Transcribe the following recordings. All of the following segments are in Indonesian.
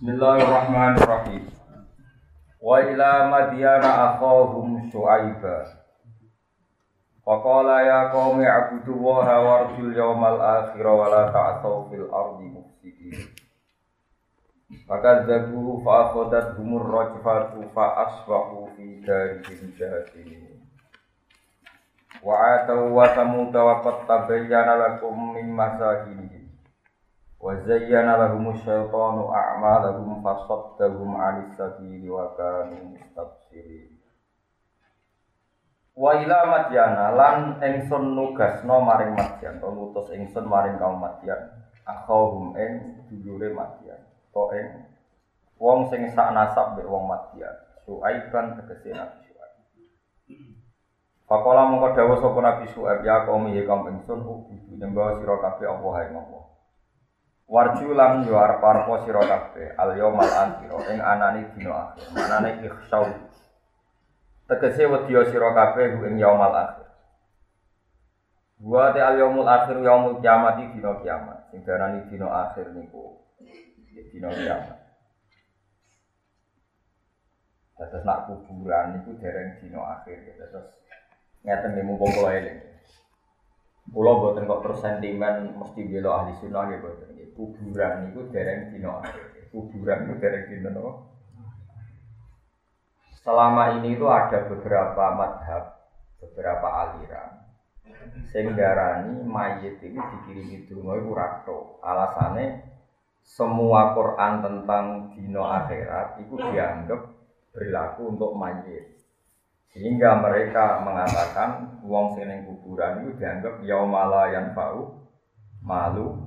Bismillahirrahmanirrahim. Wa ila madyana akhahum syu'aiba. Faqala ya qaumi abudu waha warjul yawmal akhir wa la ta'thaw fil ardi mufsidin. Fakadzabuhu fa akhadat humur rajfatu fa asbahu fi darihim jahilin. Wa atau wa samud wa qad tabayyana lakum min masakinihim. Wa zayyana lahum syaitanu a'malahum fasaddahum 'anis sabili wa kanu mustabsirin. Wa ila Madyana lan ingsun nugasno maring Madyan, to ngutus ingsun maring kaum Madyan. Akhahum ing dulure Madyan. To ing wong sing sak nasab mbek wong Madyan. Suaiban tegese Nabi Suaib. Pakola mongko dawuh sapa Nabi Suaib ya kaum ya kaum ingsun ubudu nyembah sira kabeh ing Allah. Warju lan yo arep-arep sira kabeh al yaumal akhir ing anane dina akhir. Manane ikhsau. Tegese wedi sira kabeh ing yaumal akhir. Wa ta al yaumul akhir yaumul kiamat dina kiamat. Sing darani dina akhir niku ya dina kiamat. Terus nak kuburan niku dereng dina akhir. Terus ngeten nggih mumpung kula. Kula mboten kok terus sentimen mesti bela ahli sunnah nggih mboten. Kuburan niku dereng akhir. Kuburan niku dereng dina napa? Selama ini itu ada beberapa madhab, beberapa aliran sing darani mayit itu dikirimi donga iku rato. Alasane semua Quran tentang dino akhirat itu dianggap berlaku untuk mayit. Sehingga mereka mengatakan wong sing kuburan itu dianggap yaumala yang bau malu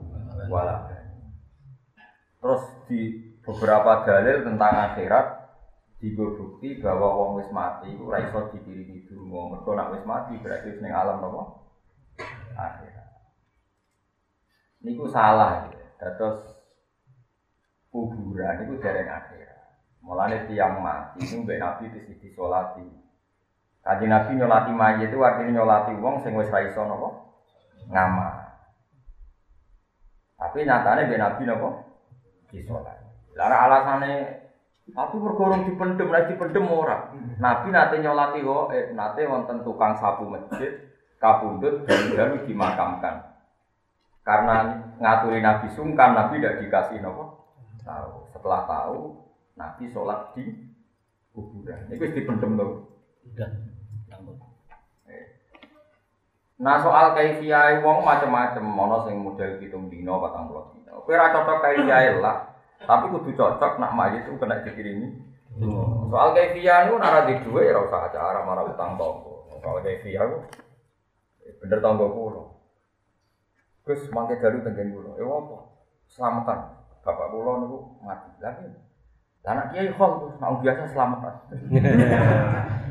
wala. Terus di beberapa dalil tentang akhirat digo bahwa wong wis mati iku ora iso dikirimi donga. Mergo nek wis mati berarti wis alam napa? Akhirat. Niku salah ya. Terus kuburan itu dereng akhirat. Mulane tiang mati itu mbek Nabi di disolati. Kaji Nabi nyolati mayit itu artinya nyolati wong sing wis ra iso napa? Ngamal. Tapi nyatane mbek Nabi napa? Disolati. Lah alasane Tapi bergorong dipendem, nek dipendem ora. Nabi nate nyolati kok, eh, nate wonten tukang sapu masjid, kapundut dan dimakamkan. Karena ngaturi Nabi sungkan, Nabi tidak dikasih nopo. Tahu. Setelah tahu, Nabi sholat di kuburan. Wis dipendem loh. Nah soal kaifiyah wong macam-macam, mono sing model hitung dino, patang puluh dino. Kowe ora cocok kaifiyah lah. Tapi kudu cocok nak mayit itu kena dikirimi. Hmm. Soal kaifiyah itu nara di dua ya usah acara marah utang tonggo. Soal kaifiyah itu bener tonggo kulo. Gus mangke dalu tenggen kulo. Eh apa? Selamatan. Bapak kulo niku mati. Lagi anak kiai khol mau biasa selamatan.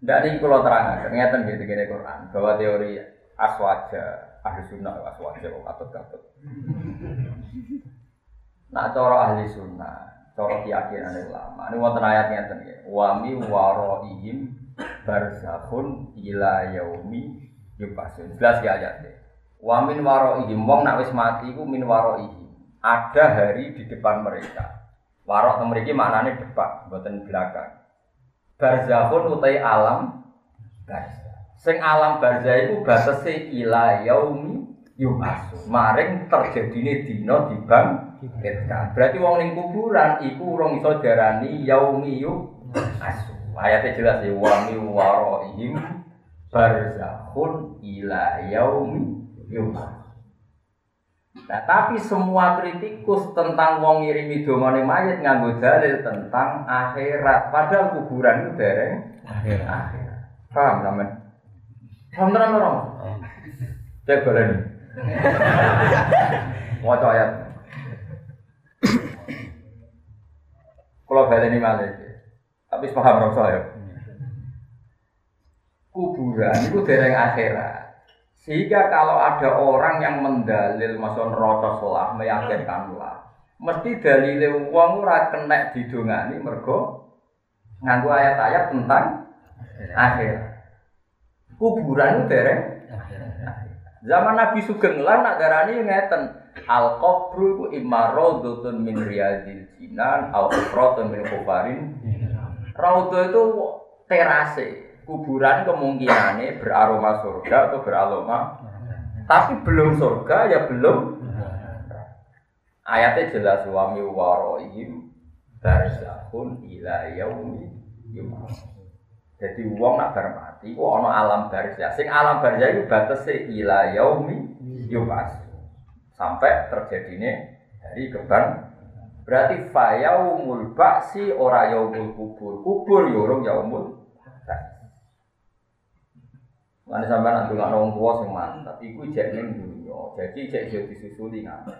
Nih kalau terang, ternyata gitu gini Quran bahwa teori aswaja ahli sunnah aswaja kok katut katut. Nah cara ahli sunnah, cara keyakinan ulama, ini wonten ayat ngeten ya. Wami waroihim barzakhun ila yaumi yubasun. Jelas ya ayatnya. Wamin waroihim wong nak wis mati iku min waroihim. Ada hari di depan mereka. Warok mereka maknanya depan, buatan belakang. Barzakhun utai alam barzah. Sing alam barzah iku batese ila yaumi yubasu. Maring terjadine dina dibangkitkan. Berarti wong ning kuburan iku urung iso diarani yaumi yubasu. Ayatnya jelas ya wa mi waraihim barzakhun ila yaumi yubasu. Nah, tapi semua kritikus tentang wong ngirimi dongane mayit nganggo dalil tentang akhirat. Padahal kuburan itu dereng akhirat. akhirat. Paham sampean? Paham tenan ora? Cek balen. Maca ayat. Kalau baleni malih. Tapi paham ora saya. Kuburan itu dereng akhirat. Sehingga kalau ada orang yang mendalil maksud neraka lah meyakinkan lah, mesti dalile wong ora kena didongani mergo nganggo ayat-ayat tentang akhirat. Kuburan itu dereng Zaman Nabi Sugeng lah nak darani ngeten. Al qabru iku imma raudhatun min riyadil jinan au ufratun min kufarin. Raudhah itu terase. Kuburan kemungkinannya beraroma surga atau beraroma tapi belum surga ya belum ayatnya jelas wa mi waroihim barzahun ila yaumi. Jadi uang nak bar mati ku ana alam barzah. Sing alam barzah iku batese ila yaumi yub'ats. Sampai terjadinya dari keban berarti fayaumul ba'si ora yaumul kubur. Kubur ya urung yaumul Mana sampai nanti nggak nong tua sing mantap, iku jek ning dunia, jadi jek yo disusuli ngamal.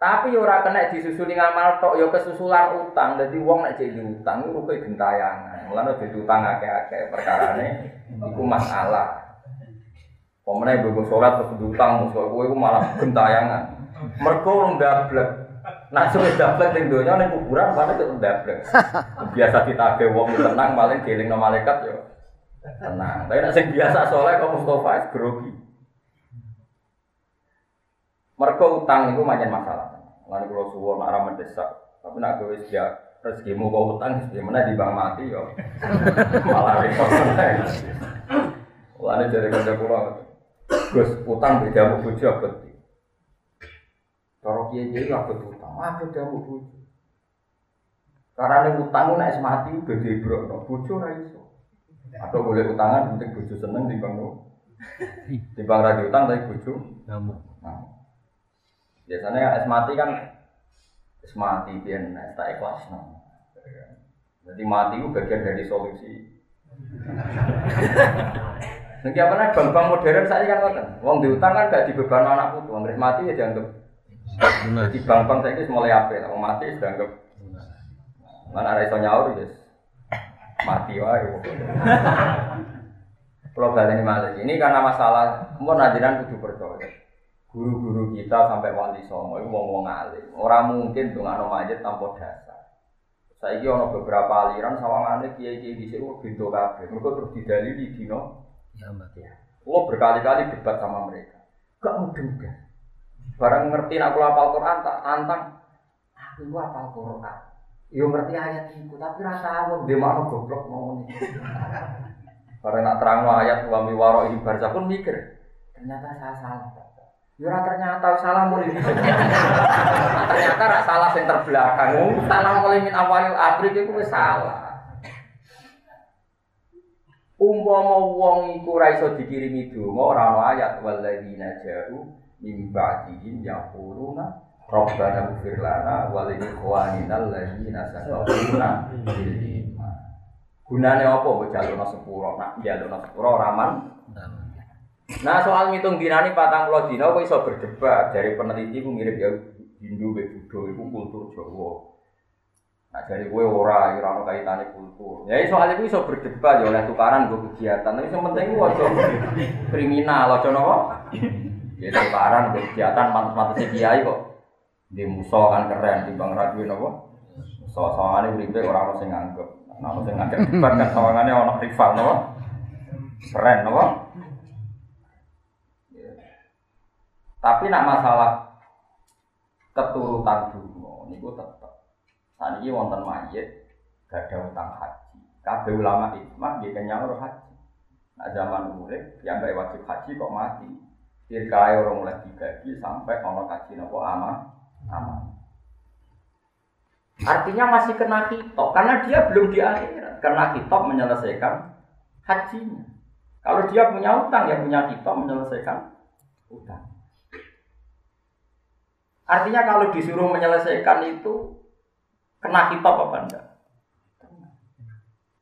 Tapi ora kena disusuli ngamal tok, yo kesusulan utang. Jadi uang nek jadi utang, itu rugi gentayangan. Mulane jadi utang akeh-akeh perkarane, iku masalah. Pemenang ibu sholat terus utang, musuh gue itu malah gentayangan. Mereka orang dablek. Nah, sudah dablek di dunia, ini kuburan, mana itu dablek. Biasa kita wong tenang, paling giling no malaikat yo. Tenang. Tapi nak sing biasa soleh kok Mustafa es grogi. Mereka utang itu macam masalah. Lalu kalau suwon nak ramah mendesak, tapi nak gue ya rezekimu kau utang, gimana di bank mati yo. Malah repot meneh. Lalu dari kerja pulau, Gus utang beda bujuk apa sih? Kalau kiai kiai apa utang? Apa mau bujuk? Karena ini utang nak mati udah dibrok, bujuk raiso. Atau boleh utangan, penting bujuk seneng di bang di bang radio utang tapi bujuk. Nah, biasanya es mati kan es mati biar es tak ikhlas no. Jadi mati itu bagian dari solusi. Nanti apa nih bank-bank modern saya kan ngoten. Wong diutang kan gak dibeban anak putu. Wong mati ya dianggap. Jadi bank-bank saya ini mulai apa? Wong mati dianggap. Mana ada iso nyaur ya. Mati wae. Kalau balik ini malah ini karena masalah mau najiran kudu percaya. Guru-guru kita sampai wali songo itu ngomong alim. Orang mungkin tuh nggak majid tanpa dasar. Saya ini ono beberapa aliran sawangane kiai-kiai di sini bintu kabeh. Mereka terus didalili dino Ya. Lo berkali-kali debat sama mereka. Gak mudeng kan. Barang ngerti aku apal Quran tak tantang. Aku apal Quran. Yo ngerti ayat itu, tapi rasa awam dia mau goblok ngomong ini. Barang nak terang ayat wa mi waro ini barza pun mikir. Ternyata saya salah. Yo ternyata salah mulai ternyata rak salah yang terbelakang. Salah mulai min awalil abrik itu salah. Umpama wong iku ora iso dikirimi donga ora ayat walladzina ja'u min ba'dihim yaquluna Rabbana ighfir lana wa li ikhwanina alladzina sabaquna bil iman. Gunane apa mbok jalurna sepuro? Nak jalurna sepuro ora man. Nah soal ngitung dinani patang puluh dina kok iso berdebat dari peneliti ku mirip ya Hindu be Buddha iku kultur Jawa. Nah dari gue ora, ora ono kaitane kultur. Ya soal itu iso berdebat ya oleh tukaran gue kegiatan. Tapi yang penting aja kriminal, aja nopo. Ya tukaran kegiatan mantus-mantus kiai kok. Di musuh kan keren di bang radio nopo. Soal-soalnya uripe orang sing nganggep. Nah, ono sing ngajak debat kan sawangane ono rival nopo. Keren nopo. Tapi nak masalah keturutan dulu, niku tetap. Saat ini wonten mayit, gak ada utang haji. Kabeh ulama ikmah dia kenyang haji. Nah zaman urip, yang gak wajib haji kok mati. Dirkai orang mulai dibagi sampai ono haji nopo ama ama. Artinya masih kena hitop karena dia belum di akhirat. Kena hitop menyelesaikan hajinya. Kalau dia punya utang, ya punya hitop menyelesaikan utang. Artinya kalau disuruh menyelesaikan itu kena hitop apa enggak?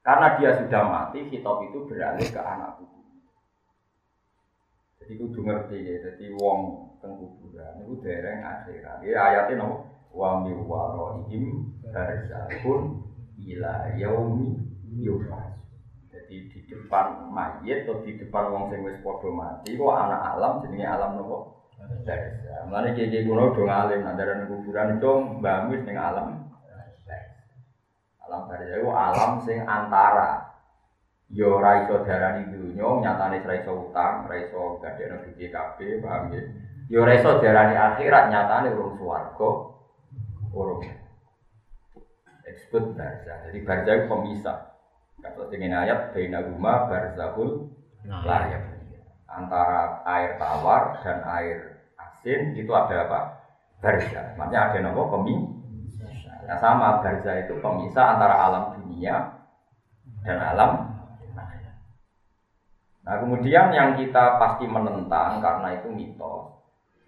Karena dia sudah mati, hitop itu beralih ke anak cucu. Jadi kudu ngerti ya, jadi wong teng kuburan itu dereng akhirat. Ya ayatnya no wa mi warohim barzahun ila yaumi yubas. Jadi di depan mayit atau di depan wong sing wis padha mati kok anak alam jenenge alam nopo? Mulane kiye kuno do ngalim nang dalan kuburan itu mbamis ning alam. Alam barya iku alam sing antara yo ora iso darani dunya, nyatane ora iso utang, ora iso gadekno duwe paham ya? Yo reso darani akhirat nyatane urung swarga. Urung. Disebut barza. Jadi barza itu pemisah. Kalau dengan ayat baina guma barzahul layak antara air tawar dan air asin itu ada apa? Barza. Maksudnya ada nama pemisah. Nah sama barza itu pemisah antara alam dunia dan alam Nah kemudian yang kita pasti menentang karena itu mitos.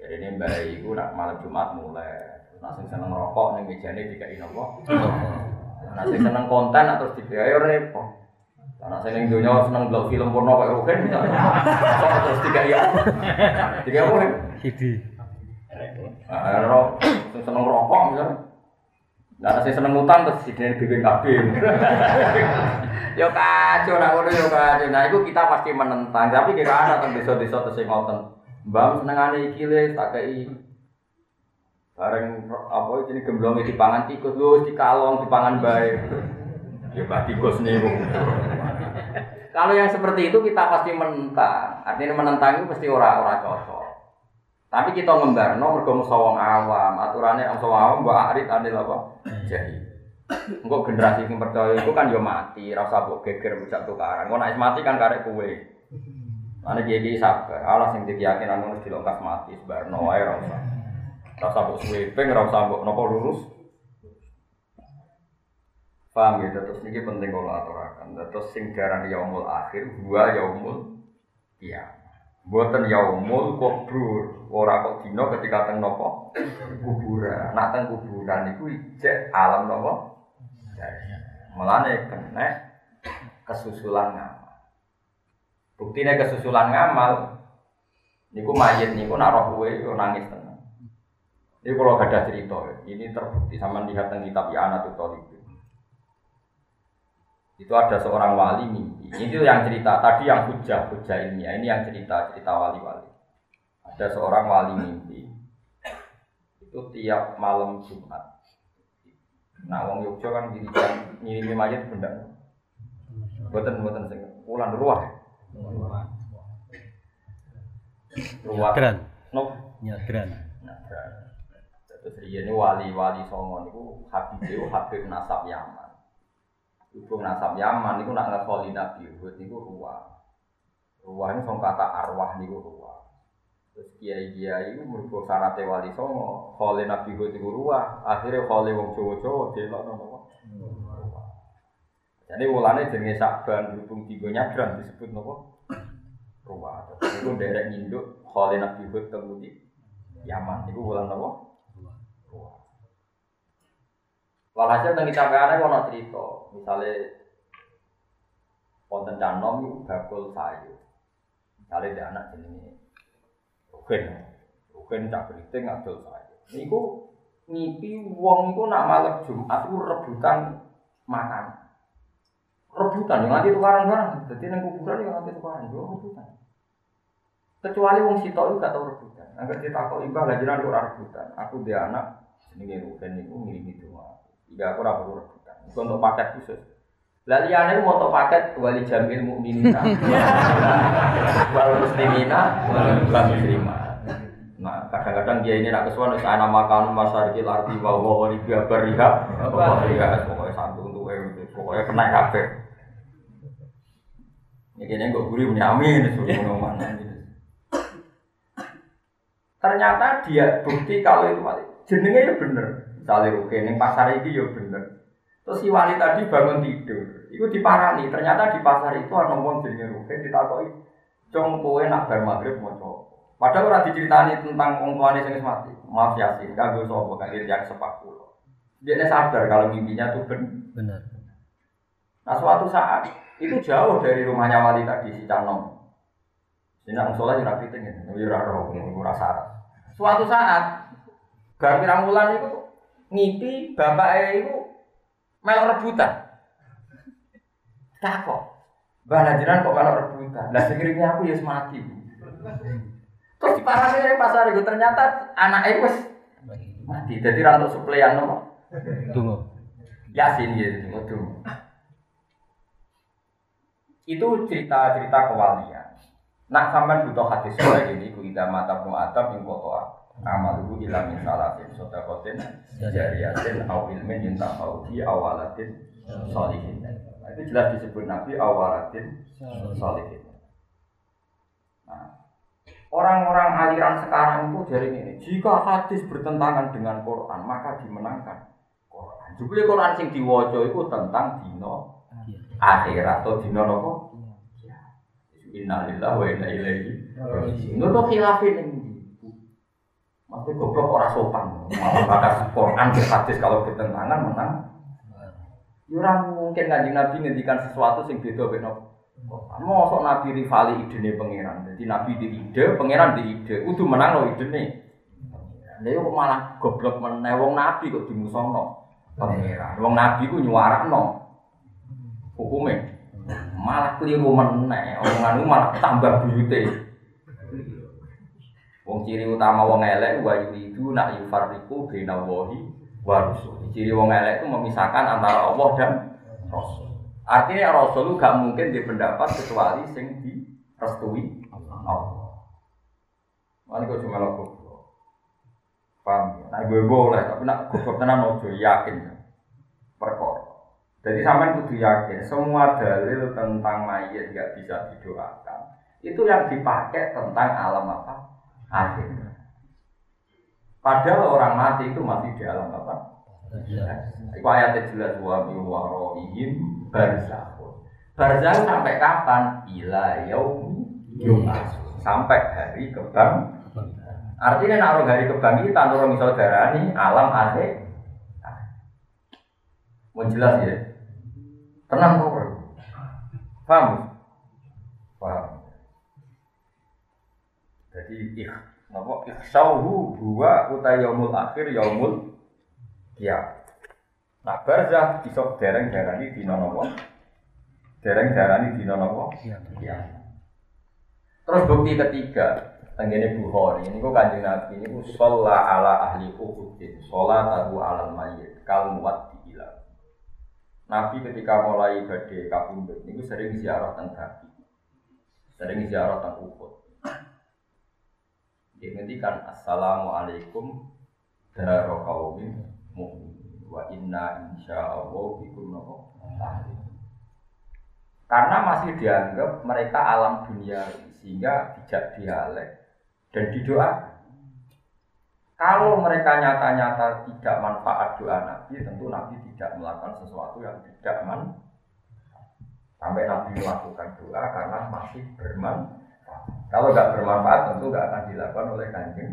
Jadi ini mbak ibu nak malam Jumat mulai, nasi seneng rokok nih mejanya tiga ini apa? Nasi seneng konten atau tiga ayo repot. Karena saya dunia seneng belok film porno kayak Rugen, terus tiga ya, tiga apa? Hidi. Nah, seneng rokok misalnya. Nah, saya seneng utang terus di BPKB. yo kacau nak ngono yo kacau. Nah, itu kita pasti menentang. Tapi kira ada teng desa-desa terus ngoten. Mbam senengane iki le tak kei. Bareng apa ini gemblong di pangan tikus lu di kalong di pangan baik ya bah tikus nih kalau yang seperti itu kita pasti menentang. Artinya menentang itu pasti ora-ora cocok. Tapi kita ngembar no mergo musawang awam. Aturannya yang musawang awam mbak arit adil apa? Jadi Enggak generasi yang percaya itu kan yo mati, rasa mbok geger bujak tukaran. Engko nek mati kan karek Ane jadi sabar, alas yang keyakinan harus dilongkas mati, wae ora usah. Rasa mbok sweeping, ora usah mbok napa lurus. Paham ya, terus ini penting kalau aturakan. Terus sing darani yaumul akhir, gua yaumul iya. Buatan yaumul kubur, ora kok dino ketika teng nopo kuburan. Nak teng kuburan itu ijek alam nopo Melane kena kesusulan ngamal. Buktinya kesusulan ngamal, niku mayit niku nak roh kuwe nangis tenang. Ini kalau gak ada cerita, ini terbukti sama lihat tentang kitab Yana Tutol itu. Itu ada seorang wali mimpi. Ini tuh yang cerita tadi yang hujah hujah ilmiah. Ini yang cerita cerita wali-wali. Ada seorang wali mimpi. Itu tiap malam Jumat Nah, wong Yogyo kan dirikan ngirimi mayat benda. Buatan buatan sing ulan ruah. Ruah. Nyadran. No. Nyadran. Nyadran. Terus ini wali-wali songo niku Habib itu Habib nasab Yaman. Ibu nasab Yaman niku nak ngekoli Nabi Hud niku ruah. Ruah ini song kata arwah niku ruah. Terus kiai kiai itu mergo syaratnya wali songo, khole nabi gue tiga ruah, akhirnya khole wong dia lo nopo. Jadi ulane jenenge sakban berhubung tiga nyabran disebut nopo. Terus itu derek nyinduk khole nabi gue temu di Yaman, itu bulan nopo ruah. Walhasil tentang ada kalau cerita, misalnya konten canom itu bakul sayu, misalnya dia anak jenenge Rugen. Rugen cak beriting ngadol saya. Niku ngipi wong iku nak malam Jumat iku rebutan makan. Rebutan yang nanti tukaran barang. Jadi nang kuburan yang nanti tukaran yo rebutan. Kecuali wong sitok itu gak tau rebutan. Angger ditakok ibah lah jenengan ora rebutan. Aku dia anak jenenge Rugen niku ngirimi doa. Iya aku perlu rebutan. Iku untuk paket khusus. Lah liyane mau untuk paket wali jamil mukminina. Wal muslimina wal muslimat. Nah, kadang-kadang dia ini nak kesuwan wis ana makan masarikil arti wa wa wa riba bariha. Pokoknya pokoknya satu untuk pokoknya kena kabeh. Ini kayaknya gue gurih punya amin, suruh mana Ternyata dia bukti kalau itu mati. Jenenge ya bener. Misalnya oke, neng pasar ini ya bener. Terus si wali tadi bangun tidur, itu diparani. Ternyata di pasar itu ada ngomong jenenge ruke, ditakoi, cong kowe nak bar maghrib mau. Padahal orang diceritani tentang orang tuanya yang mati. Maaf ya sih, kagak sopo kagak yang sepak pulau. Dia sadar kalau mimpinya itu benar. Nah suatu saat itu jauh dari rumahnya wali tadi si Canom. Ini nang sholat jurah piting ya, jurah roh, jurah syarat. Suatu saat, gak pirang bulan itu ngipi bapak itu melok rebutan. Tak kok, Mbah kok melok rebutan. Lah sekiranya aku ya mati. Terus di parane yang pasar itu ternyata anak itu mati. Jadi rantau suplean nopo. Tunggu. Yasin gitu, tunggu. Itu cerita-cerita kewalian. Nak sampean butuh hadis kayak gini, ku ida mata pun atap ing kotoa. Amal itu ilang min salatin sodakotin jariyatin au ilmin yintafau fi awalatin solihin. Nah, itu jelas disebut Nabi awalatin solihin. Nah, orang-orang aliran sekarang itu dari ini, jika hadis bertentangan dengan Quran, maka dimenangkan Quran. Jubli Quran sing diwaca itu tentang dino akhirat atau dino nopo Innalillahi wa inna ilaihi raji'un. Itu khilafin ini. Maksudnya goblok orang sopan. Malah bakas Quran ke hadis kalau bertentangan menang. Ya Orang mungkin ngaji Nabi ngendikan sesuatu sing beda beda. Mau Nabi rivali ide pangeran. Jadi Nabi di ide, pangeran di ide. Udah menang lo ide nih. Dia kok malah goblok meneh wong Nabi kok dimusono pangeran. Wong Nabi ku nyuarakno hukumnya malah keliru meneh. Omongan itu malah tambah buyute. Wong ciri utama wong elek wa yuridu nak yufarriqu baina wahi wa rusul ciri wong elek itu memisahkan antara Allah dan Rasul. Artinya Rasul gak mungkin di pendapat kecuali sing direstui Allah. Mana kau cuma laku Paham? Nah, gue boleh, tapi nak goblok tenan ojo yakin. Perkor. Jadi sampai kudu yakin semua dalil tentang mayat nggak bisa didoakan. Itu yang dipakai tentang alam apa? Akhir. Padahal orang mati itu masih di alam apa? Itu ayatnya jelas wa mi warohim barzahun. Barzahun sampai kapan? Ila yaumi yumas. Sampai hari kebang. Artinya nak hari kebang ini tanpa orang saudara ini alam akhir. Mau jelas ya? Tenang kok. Paham? Paham. Jadi ikh napa ikhsauhu huwa uta yaumul akhir yaumul kiamat. Nah, barzah iso dereng-derani dina napa? Dereng-derani dina napa? Kiamat. Terus bukti ketiga, tenggene Bukhari ini kok kanjeng Nabi ini ku sholat ala ahli uhudin, sholat tahu alal mayyit, kal muat dihilang. Nabi ketika mulai badai kapundut ini sering ziarah tentang kaki, sering ziarah tentang uhud. Dia ngendikan assalamualaikum daro kaumin mu'min wa inna insyaallah bikum nopo karena masih dianggap mereka alam dunia sehingga tidak dialek dan didoakan. Kalau mereka nyata-nyata tidak manfaat doa Nabi, tentu Nabi tidak melakukan sesuatu yang tidak man. Sampai Nabi melakukan doa karena masih bermanfaat. Kalau nggak bermanfaat, tentu nggak akan dilakukan oleh kanjeng.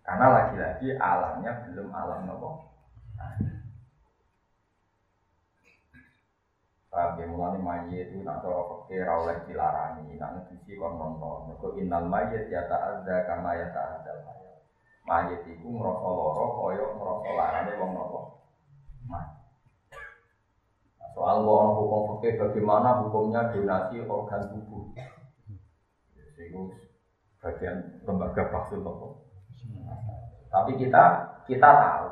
Karena lagi-lagi alamnya belum alam nopo. Ya mulane mayit itu nak cara fakir ora oleh dilarani, nak ngedisi kon nonton. Mergo innal mayit ya ta'adza kama ya ta'adzal mayit. Iku ngrasa lara kaya ngrasa larane wong napa. Mati. Nah, Soal wong hukum fakir bagaimana hukumnya donasi organ tubuh. Itu bagian lembaga baksul nopo. Tapi kita kita tahu.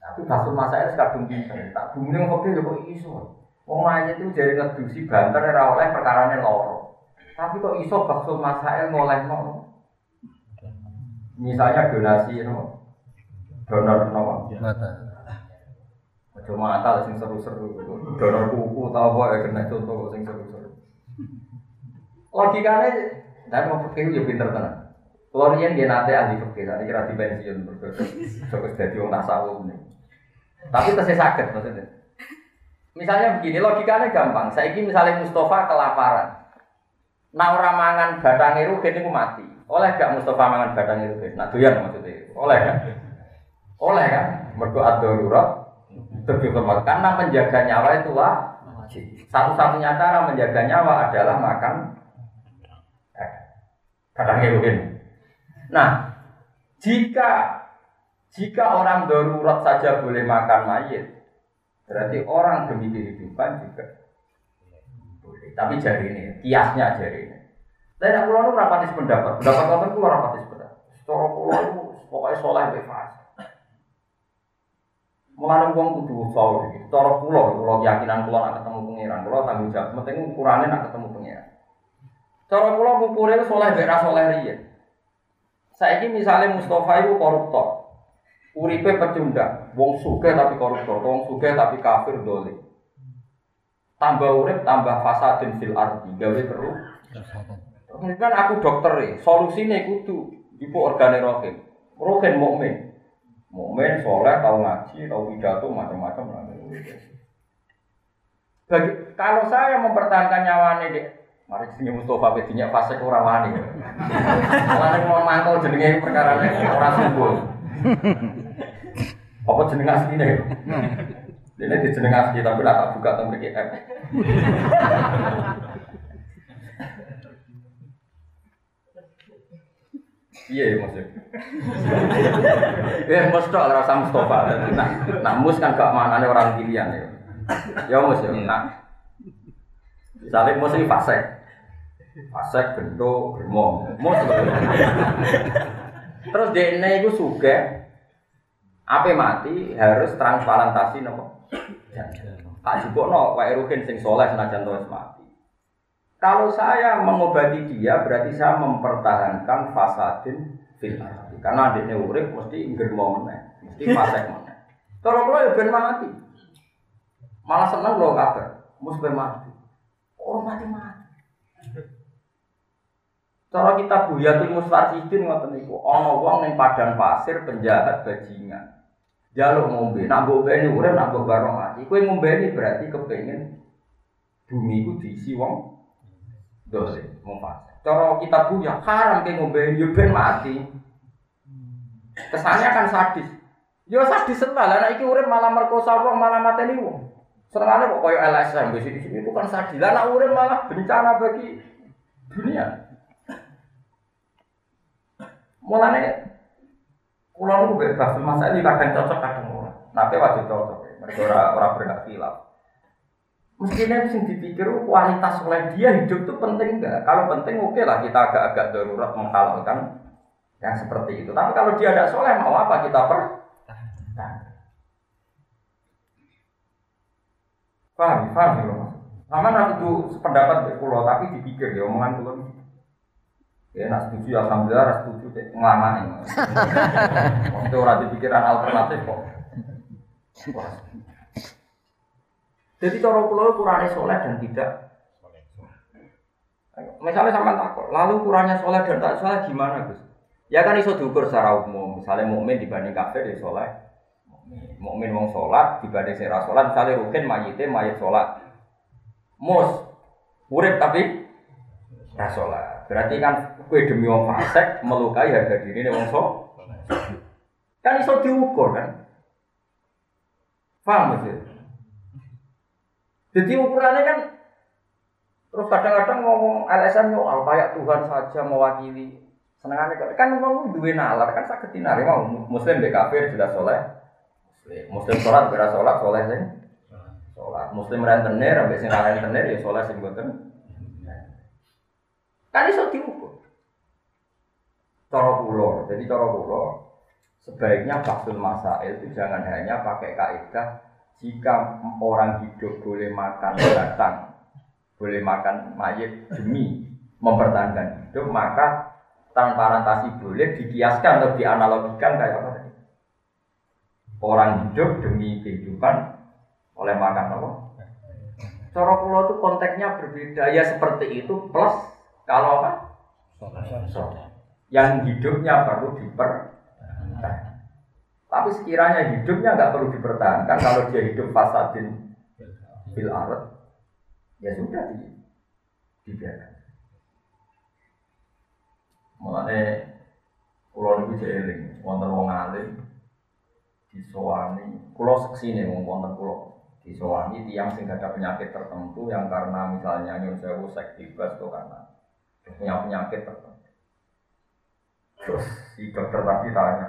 Tapi baksul masanya kadung pinter. Tak bumi yang fakir ya kok iso. Wong mayit itu jadi ngedusi banter ora oleh perkarane loro. Tapi kok iso baksul masail ngolehno. Misalnya donasi no. Donor no. Mata. Aja mata sing seru-seru. Donor kuku tau apa ya kena contoh kok sing seru-seru. Logikanya dan mau pikir ya pinter tenan. Kalau riyen dia nate ahli fikih, tadi kira di pensiun berdosa, fokus jadi orang tasawuf nih. Tapi tesih sakit maksudnya. Misalnya begini, logikanya gampang. Saya ini misalnya Mustafa kelaparan. Nah orang mangan rugen itu mati. Oleh gak Mustafa mangan batangnya rugen? Nah doyan maksudnya. Oleh kan? Oleh kan? Berdoa darurat. Lebih. Karena menjaga nyawa itu wajib. Satu-satunya cara menjaga nyawa adalah makan batangnya rugen. Nah, jika jika orang darurat saja boleh makan mayit, Berarti orang demi kehidupan juga boleh. Tapi jari ini, kiasnya jari ini. Dan aku lalu rapatis pendapat, pendapat kamu itu rapatis pendapat. Secara pulau itu pokoknya soleh bebas. Mengenai uang kudu usah gitu. Cara pulau, pulau keyakinan pulau nak ketemu pangeran, pulau tanggung jawab. Penting ukurannya nak ketemu pangeran. Cara kula ngukure soleh ra soleh riyen. Saiki misalnya Mustafa itu koruptor. Uripe pecundang, wong sugih tapi koruptor, wong sugih tapi kafir dolim. Tambah urip tambah fasadin fil ardi, gawe keruh. Kan aku dokter e, solusine kudu iku organe rohin. Rohin mukmin. Mukmin soleh tau ngaji, tau pidato macam-macam lah. Bagi, kalau saya mempertahankan nyawane dek, mari sini Mustafa bedinya fase kurang wani. Malah mau mangkal jenenge perkara orang subuh. Apa jeneng asline? Ini di jeneng asli tapi tak buka tentang. Iya ya maksudnya. Ya mesti tak rasa Mustafa. Nah, nah mus kan gak mana orang pilihan ya. Ya mus ya. Nah, misalnya mus ini fasek, fasek bentuk germo, mus. Terus DNA itu suka, apa mati harus transplantasi nopo. Tak cukup no, Pak Erukin sing soleh senajan terus mati. Kalau saya mengobati dia berarti saya mempertahankan fasadin fil ardi. Karena adiknya urip mesti germo meneh, mesti fasek meneh. Kalau kalau ya ben mati. Malah seneng loh kabar, mus ben mati. Orang mati mati. Cara kita buyatul mustarsidin ngoten niku, ana wong ning padang pasir penjahat bajingan. Jaluk ngombe, nak ngombe ini urip nak ngombe mati. Kowe ngombe ini berarti kepengen bumi ku diisi wong dosa, wong fasik. Cara kita punya haram ke ngombe yo ben mati. Kesannya kan sadis. Yo sadis sental, anak iki urip malah merkosa wong, malah mateni wong. Senengane kok koyo LSM di sini itu kan sadis. Lah anak urip malah bencana bagi dunia. Mulane kula niku bebas masa ini kadang cocok kadang ora. Tapi wajib cocok. Mereka ora ora berhak. Mestinya sing dipikir oh, kualitas oleh dia hidup itu penting enggak? Kalau penting oke lah kita agak-agak darurat menghalalkan yang seperti itu. Tapi kalau dia tidak soleh mau apa kita per? Paham, paham ya mas. Sama aku tuh sependapat di pulau tapi dipikir ya omongan pulau ini. Ya, nak setuju alhamdulillah, nak setuju deh ngelama ini. Waktu orang dipikiran alternatif kok. Jadi cara pulau kurangnya soleh dan tidak. Misalnya sama takut, lalu kurangnya soleh dan tak soleh gimana Gus? Ya kan iso diukur secara umum. Misalnya mukmin dibanding kafir ya soleh. Mukmin wong sholat dibanding sira sholat. Misalnya rukin mayite mayit sholat. Mus urip tapi ra sholat. Berarti kan kue demi wong fasik melukai harga diri wong sholat. Kan iso diukur kan? Paham maksudnya? Jadi ukurannya kan terus kadang-kadang ngomong LSM yo kayak Tuhan saja mewakili. Senengannya kan ngomong duwe nalar kan sakit tinari mau muslim be kafir jelas soleh. Muslim sholat bera sholat soleh sing. Sholat. Muslim rentenir ambek sing rentenir ya soleh sing boten. Kan iso diukur. Cara kula jadi cara kula sebaiknya baksul masail itu jangan hanya pakai kaidah jika orang hidup boleh makan batang, boleh makan mayat demi mempertahankan hidup, maka transparantasi boleh dikiaskan atau dianalogikan kayak apa tadi? Orang hidup demi kehidupan oleh makan apa? Cara pulau itu konteksnya berbeda ya seperti itu plus kalau apa? Yang hidupnya perlu dipertahankan. Tapi sekiranya hidupnya nggak perlu dipertahankan, kalau dia hidup fasadin fil ard, ya sudah di, dibiarkan. Mulane pulau niku jeeling, wonten wong alim disowani, pulau seksine wong wonten pulau disowani tiang sing ada penyakit tertentu yang karena misalnya nyun sewu seks bebas atau karena punya penyakit tertentu. Terus si dokter tadi tanya,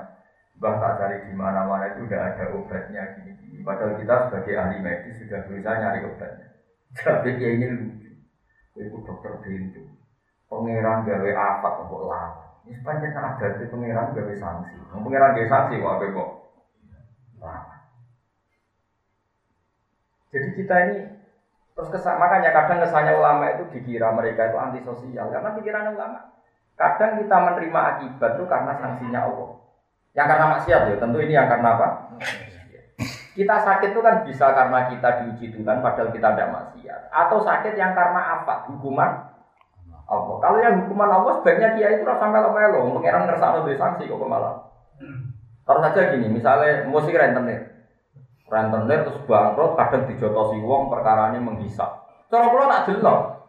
Bah tak cari di mana-mana itu udah ada obatnya gini-gini. Padahal kita sebagai ahli medis sudah berusaha nyari obatnya. Tapi dia ini lucu. Itu dokter pintu. Pangeran gawe apa kok lama. Ini sepanjang ada itu pangeran gawe sanksi. Pangeran gawe sanksi kok apa kok lama. Jadi kita ini Terus kesan, makanya kadang kesannya ulama itu dikira mereka itu antisosial karena pikiran ulama. Kadang kita menerima akibat itu karena sanksinya Allah. Yang karena maksiat ya, tentu ini yang karena apa? Kita sakit itu kan bisa karena kita diuji Tuhan padahal kita tidak maksiat. Atau sakit yang karena apa? Hukuman Allah. Kalau yang hukuman Allah sebaiknya dia itu sampai melo, pengiran ngerasa lebih sanksi kok malah. Terus saja gini, misalnya musik rentenir, rentenir terus bangkrut, kadang dijotosi wong perkara ini menghisap. Cara kalau tak jelas,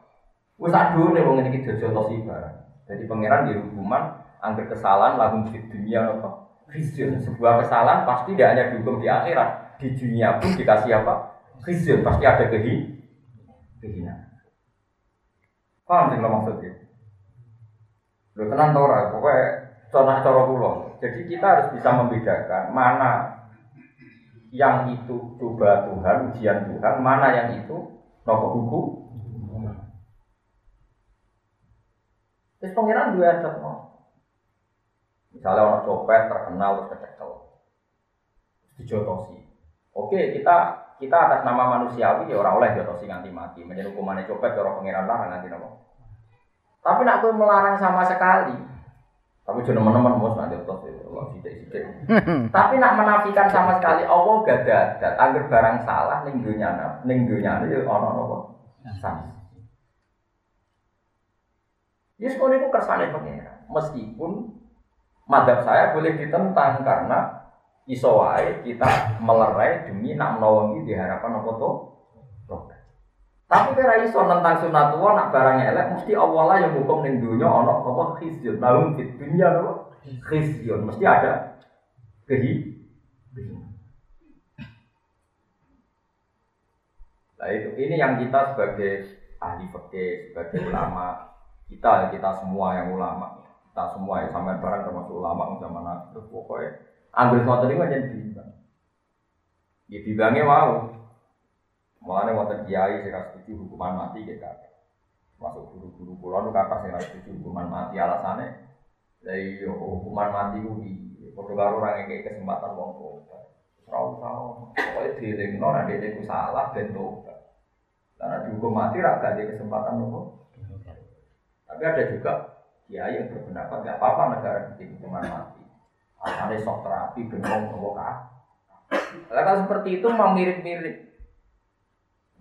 wis aduh nih wong ini dijotosi barang. Jadi pangeran di hukuman, angker kesalahan langsung di dunia apa? Kristian sebuah kesalahan pasti tidak hanya dihukum di akhirat, di dunia pun dikasih apa? Kristian pasti ada kehi, kehinaan. Paham sih maksudnya? Lo tenang tau ora, pokoknya contoh cara pulau. Jadi kita harus bisa membedakan mana yang itu coba Tuhan, ujian Tuhan, mana yang itu nopo hukum. Terus pangeran dua ada Misalnya orang copet terkenal terus kecekel, dijotosi. Oke, kita kita atas nama manusiawi ya orang oleh jotosi nganti mati. Menjadi hukumannya copet orang pangeran lah nanti nopo. Tapi nak aku melarang sama sekali. Tapi jangan teman-teman mau nanti terus ya Allah sidik Tapi nak menafikan sama sekali Allah gak ada. Angger barang salah ning dunia ning dunia ya ono nopo. Sama. Yes, kalau itu kersane pangeran. Meskipun madhab saya boleh ditentang karena iso wae kita melerai demi nak menolongi di harapan apa tuh tapi kira iso tentang sunat tua nak barangnya elek mesti Allah lah yang hukum ning dunia ono apa? Khizyun. Lahum fit khizyun. Mesti ada kehi Nah itu ini yang kita sebagai ahli fikih, sebagai ulama, kita kita semua yang ulama, kita semua yang sampai barang termasuk ulama zaman akhir pokoknya ambil motor ini menjadi bimbang. Ya bimbangnya mau. Mulanya wonten kiai sing setuju hukuman mati gitu kan. Masuk guru-guru pulau itu kata sing setuju hukuman mati alasannya dari iya, hukuman mati ku di padha karo orang yang kesempatan wong tobat. Ora usah pokoke dielingno nek dhewe ku salah ben tobat. Karena dihukum mati ra gak kesempatan nopo. Tapi ada juga kiai yang berpendapat gak apa-apa negara bikin hukuman mati. Asalnya sok terapi ben wong kah. Kalau seperti itu mau mirip-mirip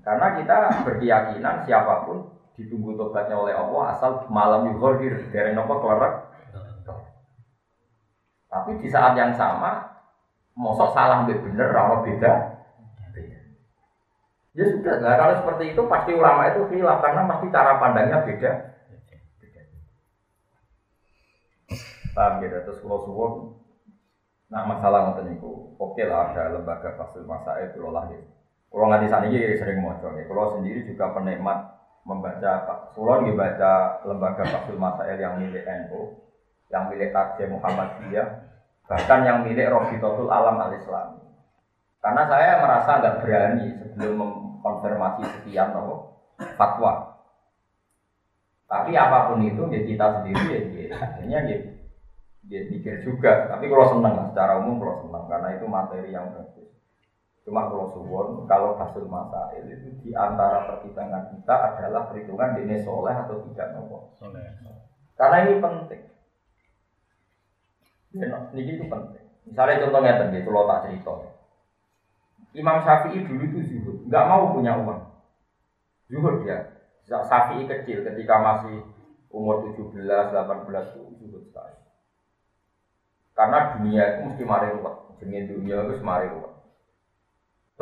karena kita berkeyakinan siapa pun ditunggu tobatnya oleh Allah asal malam yuhordir dari nopo keluar. Tapi di saat yang sama, mosok salah lebih bener, kalau beda. Ya sudah, kalau seperti itu pasti ulama itu khilaf karena pasti cara pandangnya beda. Paham gitu, terus kalau suwon, nah masalah nonton itu, oke lah ada lembaga fasil masa itu lah gitu. Kalau nggak sana ini sering mau ya. Kalau sendiri juga penikmat membaca Pulau nggak baca lembaga Fasul Masail yang milik NU, yang milik Tarjih Muhammadiyah, bahkan yang milik Totul Alam Al Islam. Karena saya merasa nggak berani sebelum mengkonfirmasi sekian nopo fatwa. Tapi apa pun itu ya kita sendiri ya, ya akhirnya ya, dia pikir juga. Tapi kalau senang secara umum kalau senang karena itu materi yang bagus. Cuma kalau suwon, kalau hasil masail itu di antara pertimbangan kita adalah perhitungan ini soleh atau tidak nopo. Karena ini penting. Ini itu penting. Misalnya contohnya tadi, kalau tak cerita. Imam Syafi'i dulu itu zuhud, nggak mau punya uang. Zuhud ya. Syafi'i kecil ketika masih umur 17, 18 itu zuhud sekali. Karena dunia itu mesti mari ruwet. Jenis dunia itu mari ruwet.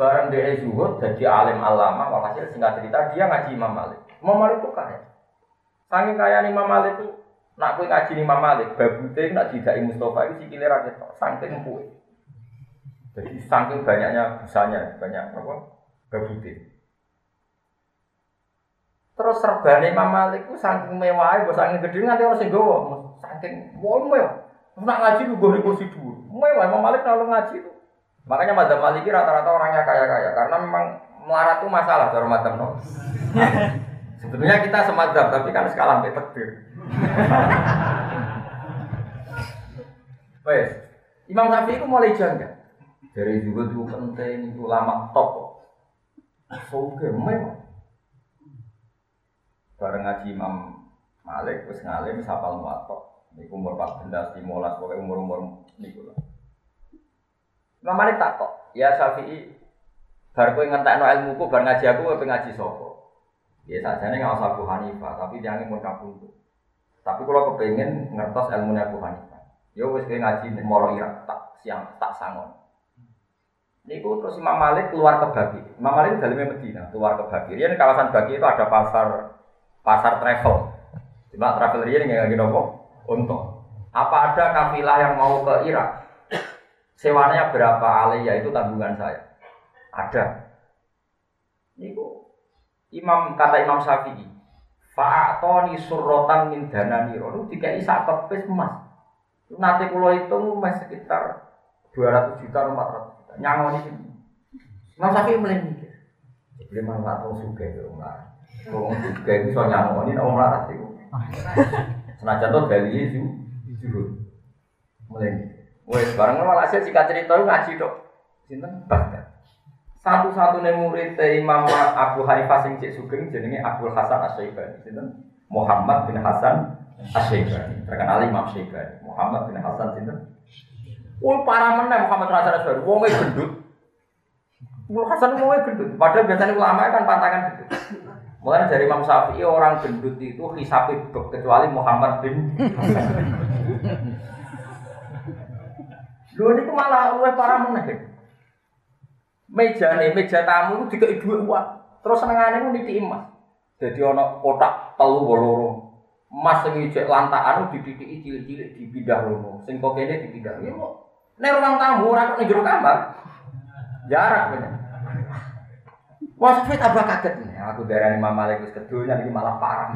Barang dia zuhud jadi alim alama, walhasil singkat cerita dia ngaji Imam Malik. Imam Malik itu kaya. Saking kaya Imam Malik itu, nak kue ngaji Imam Malik, babute nak tidak Mustafa itu sikile ra ketok, saking kue. Jadi saking banyaknya busanya, banyak apa? Babute. Terus serbane Imam Malik itu saking mewah, bos saking gede nganti orang sing saking mewah. Nak ngaji lu gue kursi dulu. Mewah Imam Malik kalau ngaji itu Makanya madzhab Maliki rata-rata orangnya kaya-kaya karena memang melarat itu masalah dalam madzhab no. Sebetulnya kita semadzhab tapi kan skala sampai takdir. Wes, Imam Syafi'i itu mulai jangka. Dari juga itu penting itu lama top. Soge memang. bareng ngaji Imam Malik wis ngalim wis hafal muwatta. Niku umur 14, 15, pokoke umur-umur niku lah. Imam Malik takok, "Ya Syafi'i, bar kowe ngentekno ilmuku bar ngaji aku kowe ngaji sapa?" Ya sajane ngawas Abu Hanifah, tapi jangan mun kabundut. Tapi kalau kepengen ngertos ilmu Abu Hanifah, ya wis kowe ngaji Moro Irak tak siang tak sangon. Niku terus Imam Malik keluar ke Bagi. Imam Malik dalamnya Medina, keluar ke Bagi. Ini kawasan Bagi itu ada pasar pasar travel. Cuma travel ini nggak lagi nopo untuk. Apa ada kafilah yang mau ke Irak? Sewanya berapa aliyah itu tanggungan saya. Ada. Niku Imam kata Imam Syafi'i, Fa'atoni surrotan min dana niro. Itu dikai sak kepis emas. Nanti kalau itu mas sekitar 200 juta, 400 nyangoni sini. Imam Syafi'i mulai mikir. Jadi malah nggak tahu suka itu orang Orang suka itu so nyangoni, orang larat itu. Senajan tuh dari itu, jujur. Mulai. Wes bareng malah saya jika cerita ngaji dok. Sinten bahkan satu-satunya murid Imam Abu Hanifah sing cek sugeng jenenge Abu Hasan Asy-Syaibani. Sinten? Muhammad bin Hasan Asy-Syaibani. Terkenal Imam Syaibani. Muhammad bin Hasan sinten? Wah parah mana Muhammad Hasan Asy-Syaibani. Wongnya gendut. Wong Hasan wongnya gendut. Padahal biasanya ulama kan pantangan gendut. Mulai dari Imam Syafi'i orang gendut itu hisapi kecuali Muhammad bin. Lho niku malah luwih parah meneh. Meja nih, meja tamu itu dikei dhuwit uang. Terus senengane ku niti emas. Jadi ana kotak telu loro. Emas sing ijek lantakan dididiki cilik-cilik dipindah rono. Sing kok kene dipindah. Ya kok nek ruang tamu ora kok ning jero kamar. Jarak bener. Wah, saya tambah kaget nih. Aku darah Imam Malik wis kedunya ini malah parah.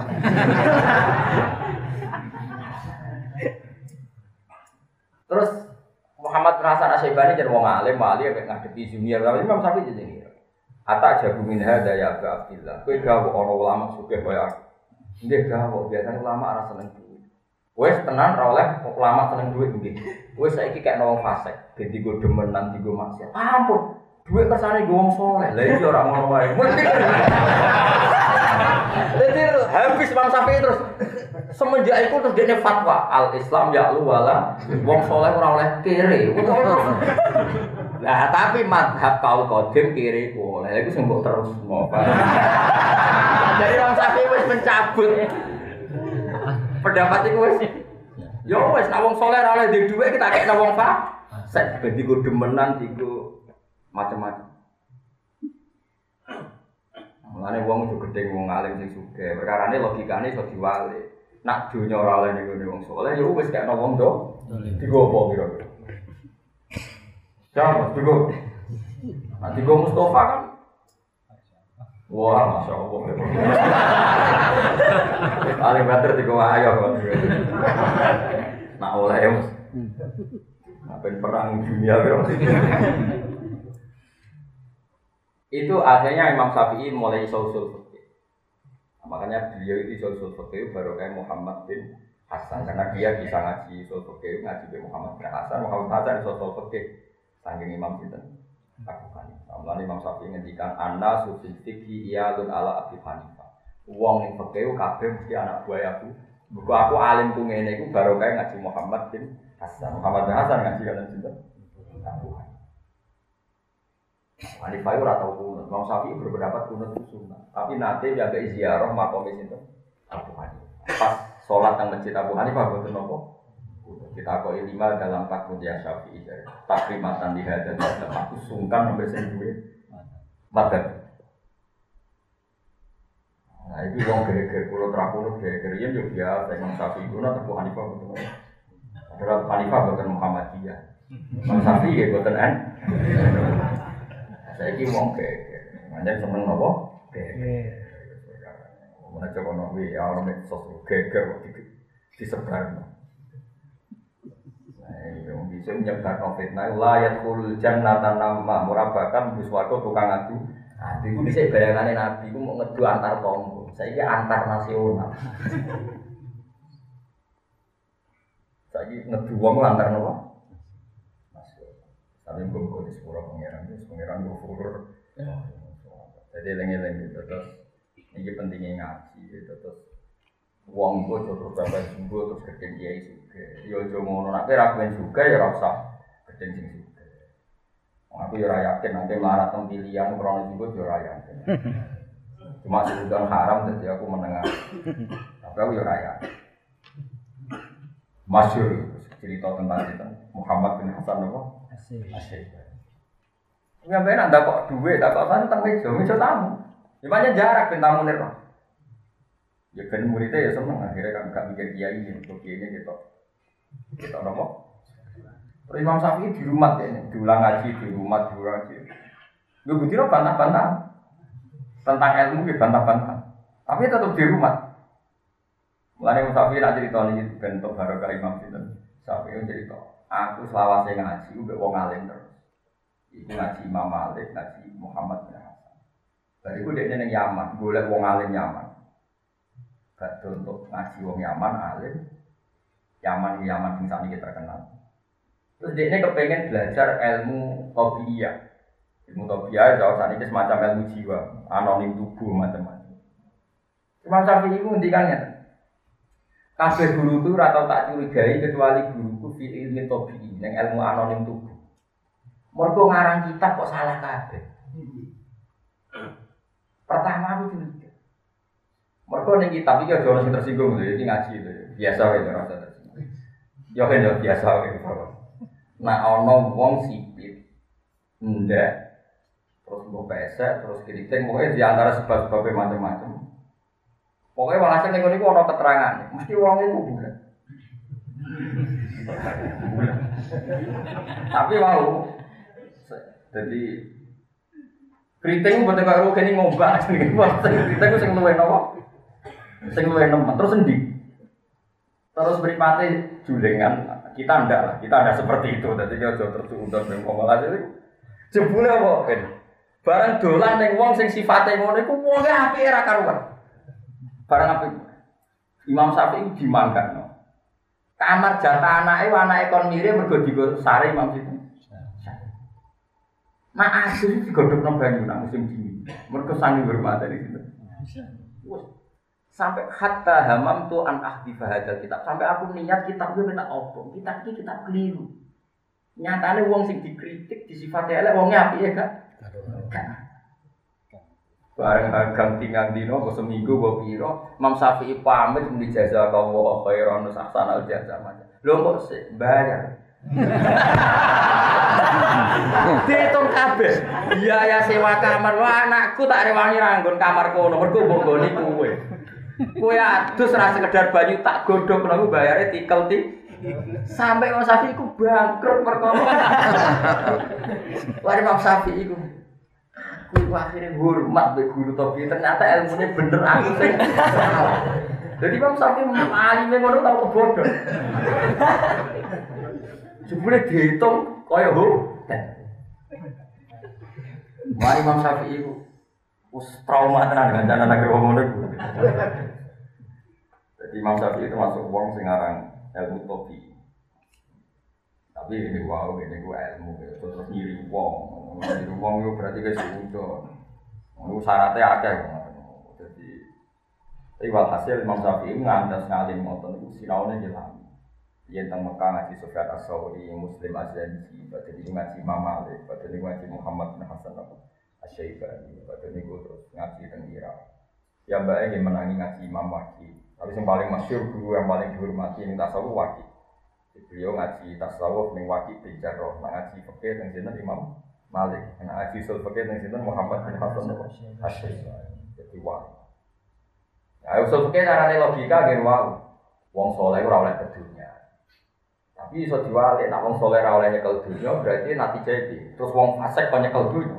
Terus Muhammad bin Hasan Asyibani jadi wong alim, wali yang ngadepi Zumiyah, tapi Imam Syafi'i jadi ini. Ata jago min hada ya Abu Abdillah. Kowe gawe ana ulama kaya aku. Nggih gawe, biasanya ulama ora seneng duit. Wes tenan ora oleh ulama seneng duit nggih. Wes saiki kayak wong fasik, dadi go demenan digo maksiat. Ampun, duit kersane go wong saleh. Lah iki ora ngono wae. Jadi habis Imam Syafi'i terus semenjak itu terus dia fatwa al Islam ya lu wala wong soleh ora oleh kiri. Nah tapi madhab kau kodim kiri boleh. Itu sembuh terus mau. Jadi Imam Syafi'i wis mencabut pendapat itu wis. Yo wis nek wong soleh ora oleh kita kek wong fa. Set ben digo demenan digo macam-macam. Mulane wong itu gede wong alim sing sugih. Perkarane logikane iso diwali. Nak dunya ora oleh ning wong saleh ya wis kena wong do. Apa kira-kira? Siapa? Digo. Nah, digo Mustafa kan. Wah, masya Allah. Paling banter digo ayo. Nak oleh ya. Ngapain perang dunia kira itu akhirnya Imam Syafi'i mulai usul fikih. Nah, makanya beliau itu usul fikih baru kayak Muhammad bin Hasan karena dia bisa ngaji usul fikih ngaji bin Muhammad bin Hasan Muhammad Hasan usul fikih saking Imam Sinten Abu Hanifah. Mulai Imam Syafi'i ngendikan anna susil fikih iyalun ala Abu Hanifah. Uang yang fikih kabeh mesti anak buah aku. Buku aku alim ku ngene iku baru kayak ngaji Muhammad bin Hasan. Muhammad bin Hasan ngaji kan Sinten Abu Hanifah. Hanifah itu rata kunut. Imam Syafi'i berpendapat kunut itu sunnah. Tapi nanti jaga ziarah makom itu Abu Hanifah. Pas sholat yang masjid Abu Hanifah betul nopo. Kita koi lima dalam takut ya Syafi'i. Takrimatan di hadat dan aku sungkan sampai duit. Madat. Nah itu wong geger pulau terapunut geger ya juga biasa Imam Syafi'i itu Abu Hanifah betul nopo. Adalah Hanifah betul Muhammadiyah. Imam Syafi'i ya betul an. Saya ini mau geger, makanya seneng nopo geger. Mana coba nabi ya orang medsos geger di disebar. Nah, yang bisa menyebar covid nah layat kul jannatan nama murabakan biswako tukang adu. Nah, itu bisa bayangannya nabi, itu mau ngedu antar tonggo. Saya ini antar nasional. Saya ini ngedu wong antar nopo. Tapi gue kok di sepura pangeran, di pangeran gue furur. Jadi lengi-lengi terus Ini pentingnya ngaji gitu terus uang itu terus berapa sembuh terus gede kiai juga. Yo ngono nak kira ben juga ya rasa gede sing juga. Aku ya yakin nanti marah tentang pilihan krono juga yo yakin. Cuma sudah haram jadi aku menengah. Tapi aku ya yakin. Masyur cerita tentang itu Muhammad bin Hasan apa? Asyik. Nyampe nak kok duit, tak kok tentang meja, meja tamu. Gimana jarak ben tamu nih Ya kan muridnya ya seneng akhirnya kan gak mikir kiai ini untuk kiai gitu. Kita nopo. Terus Imam Syafi'i di rumah ya, diulang ngaji di rumah, diulang ngaji. Gue bukti bantah-bantah tentang ilmu ya bantah-bantah. Tapi tetap di rumah. Mulai Imam Syafi'i nak cerita ini bentuk barokah Imam Syafi'i cerita. Aku selawase ngaji, gue wong alim terus. Iku ngaji Imam Malik, ngaji Muhammad bin Hasan. Dari itu dia neng Yaman, boleh wong alim Yaman. Gak untuk ngaji wong Yaman alim. Yaman Yaman sing saat ini terkenal. Terus dia kepengen belajar ilmu tobiyah. Ilmu tobiyah, jauh saat ini semacam ilmu jiwa, anonim tubuh macam-macam. Imam Syafi'i itu ngendikannya. Kabeh guru itu atau tak curigai kecuali guruku fi ilmi tobi, yang ilmu anonim tubuh. Mereka ngarang kitab kok salah kabeh. Pertama aku curiga. Mereka nih kitab ini ada orang tersinggung loh, ini ngaji itu biasa ya rasa tersinggung. Ya kan ya biasa ya. Nah ono wong sipit, ndak, terus mau pesek, terus keriting, pokoknya di antara sebab-sebabnya macam-macam. Pokoknya walhasil nih ini ono keterangan, mesti uang itu bulan. Tapi mau, jadi keriting buat kayak lu kini ngombak, keriting itu sing luwe nopo, sing luwe nemen, terus sendi, terus beripati julengan, kita ndak lah, kita ndak seperti itu, jadi kita jauh dan ngomong aja itu, jebule apa? Barang dolan neng wong sing sifatnya ngono iku wonge apike ra karuan. Barang apik. Imam Syafi'i dimangkano. Kamar jatah anake anake kon mirip mergo digo sare Imam Syafi'i. Mak asli digodhogno banyu nak musim dingin. Mergo sangi hormat dari situ. Sampai hatta hamam tu an ahdi bahadal kitab. Sampai aku niat kitab gue minta opo. Kitab ini kitab keliru. Nyatane wong sing dikritik disifati elek wonge apike gak? Bareng agang tinggal dino, kok seminggu, kok piro, Imam Syafi'i pamit muni jasa kawo khairan nusaksan al jasa macam. Lho kok sih bayar. Dihitung kabeh. Biaya sewa kamar. Wah, anakku tak rewangi ranggon kamar kono. Mergo mbok nggoni kowe. Kowe adus ra sekedar banyu tak godhog nang bayare tikel ti. Sampai Imam Syafi'i iku bangkrut perkara. Wah, Imam Syafi'i iku akhirnya hormat be guru topi ternyata ilmunya bener aku sih. Jadi Imam Syafi'i alim ngono tau kebodoh. Jebule dihitung kaya ho. Mari Imam Syafi'i iku wis trauma tenan dengan anak wong ngono. Jadi Imam Syafi'i itu masuk wong sing aran ilmu topi. Tapi ini wow, ini gua ilmu ya. Terus nyiri wong, nyiri wong itu berarti ke suudon. Itu syaratnya ada Jadi, tapi walhasil Imam Syafi'i ngandas ngalim ngotot itu sinaunya jelas. Dia tentang Mekah ngaji Sufyan As-Sawri, Muslim Az-Zanji, ini ngaji Imam Malik, ini ngaji Muhammad bin Hasan Asy-Syaibani, pada ini gue terus ngaji tentang Irak. Ya mbak yang menangi ngaji Imam Waki. Tapi yang paling masyur guru yang paling dihormati ini tasawuf Waki. Beliau ngaji tasawuf ning Waki bin Jarrah, ngaji fikih teng Imam Malik, nah usul fikih teng sinten Muhammad bin Hasan Asy-Syaibani. Jadi wah. Nah, usul fikih carane logika nggih wau. Wong soleh ora oleh kedunya. Tapi iso diwalik, nak wong soleh ora oleh nyekel berarti nanti jadi. Terus wong fasik kok nyekel dunya.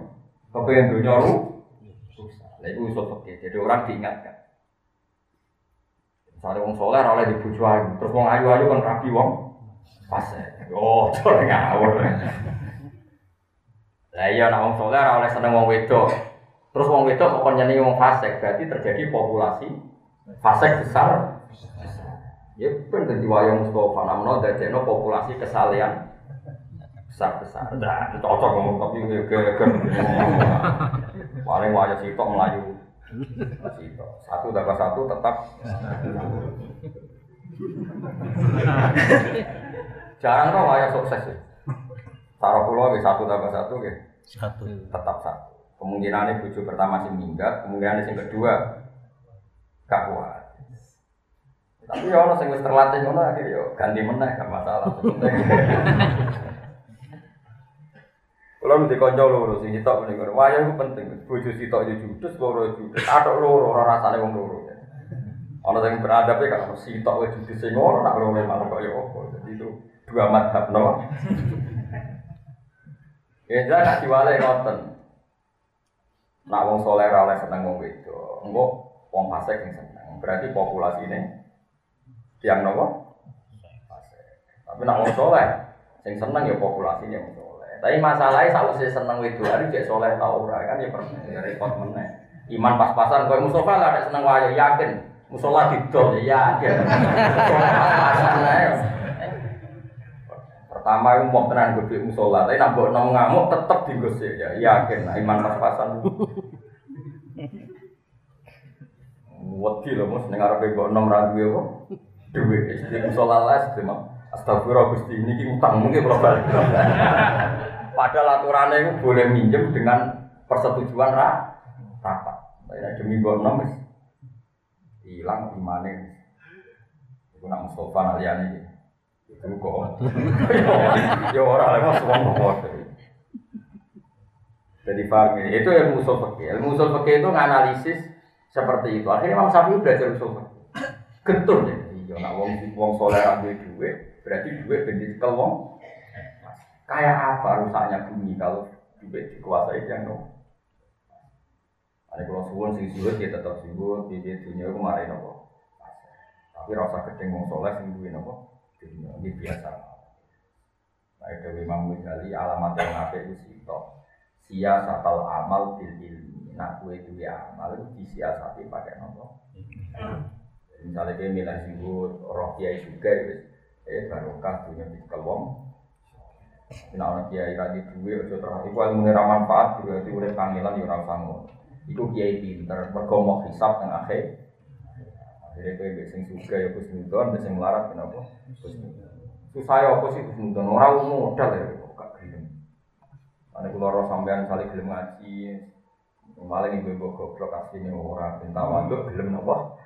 Kepengen dunya ru. Lah iku usul fikih. Jadi orang diingatkan. Misalnya wong soleh ora oleh ayu, terus wong ayu-ayu kan rapi wong fasik. Oh, cara ngawur. Lah iya nak wong soleh ora oleh seneng wong wedok. Terus wong wedok kok nyenengi wong fasik, berarti terjadi populasi fasik besar. Ya pun dadi wayang Mustafa namno dadekno populasi kesalehan besar-besar. Nah, cocok ngomong tapi geger. Paling wayang sitok melayu itu. Satu tambah satu tetap. Jarang kok wayang sukses ya. Taruh pulau ke satu tambah satu ke Satu. tetap satu. Kemungkinan buju pertama sih minggat, kemungkinan yang kedua gak kuat. Tapi ya orang wis terlatih ngono akhirnya yo ganti meneh gak masalah. Kalau nanti konco loro sing sitok muni ngono. Wayang itu penting. Bojo sitok yo judes, loro judes. Atok loro ora rasane wong loro. Ana sing beradab ya kalau sitok wis judes sing ngono nak loro malah kok yo apa. Jadi itu dua madhab no. Ya jangan nak diwale ngoten. Nak wong soleh ora oleh seneng wong wedo. Engko wong fasik sing seneng. Berarti populasi ini tiang nopo? Tapi nak wong soleh sing seneng ya populasinya wong soleh. Tapi masalahnya saya seneng wedoan cek soleh tau ora kan ya ya repot meneh. Iman pas-pasan kowe Mustafa lah ada seneng wayo yakin. Musola didol ya yakin. Soleh pas-pasan ae. Pertama itu mau tenan gede musola, tapi nak nang ngamuk tetep digosip ya yakin nah, iman pas-pasan. Wedi lho Mus ning arepe mbok nom ra duwe apa? Duwe. Jadi musola las mah. Astagfirullah Gusti ini ki utang mungkin kalau balik. Padahal aturannya itu boleh minjem dengan persetujuan ra rapat. Tapi demi mbok nom hilang imane. Iku nak Mustafa aliyane iki. Itu kok. Ya ora lek wong wong Jadi paham ya? Itu ilmu usul fikih. Ilmu usul fikih itu nganalisis seperti itu. Akhirnya Imam Syafi'i belajar usul fikih. Getun ya. Iya, nak wong wong soleh ambil duit, berarti duit ben dicekel wong. Kayak apa rusaknya bumi kalau duit dikuasai yang no? Ada kalau suwun sing suwun dia tetap suwun, di dia dunia kemarin nopo. Tapi rasa gedeng wong soleh sing duwe nopo? Ini biasa. Nah, itu Imam Ghazali alamat yang apa itu sih siasatal amal bil ilmi. Nak kue duwe amal itu disiasati pakai nopo? Misalnya dia milih zuhud roh kiai juga eh barokah dunia di kelwong Nah, orang kiai radi duwe ojo terus iku ilmu ra manfaat di urip kangelan ya ora usah ngono. Iku kiai pinter mergo mau hisab nang akhir. Akhirnya kowe mbek sing suga ya Gus Nudon, mbek sing melarat kenapa? Gus Nudon. Susah ya apa sih Gus Nudon? Ora modal ya kok gak gelem. Ane kula ora sampean saling gelem ngaji. Malah ibu ibu goblok asline ora pinta waduk gelem napa?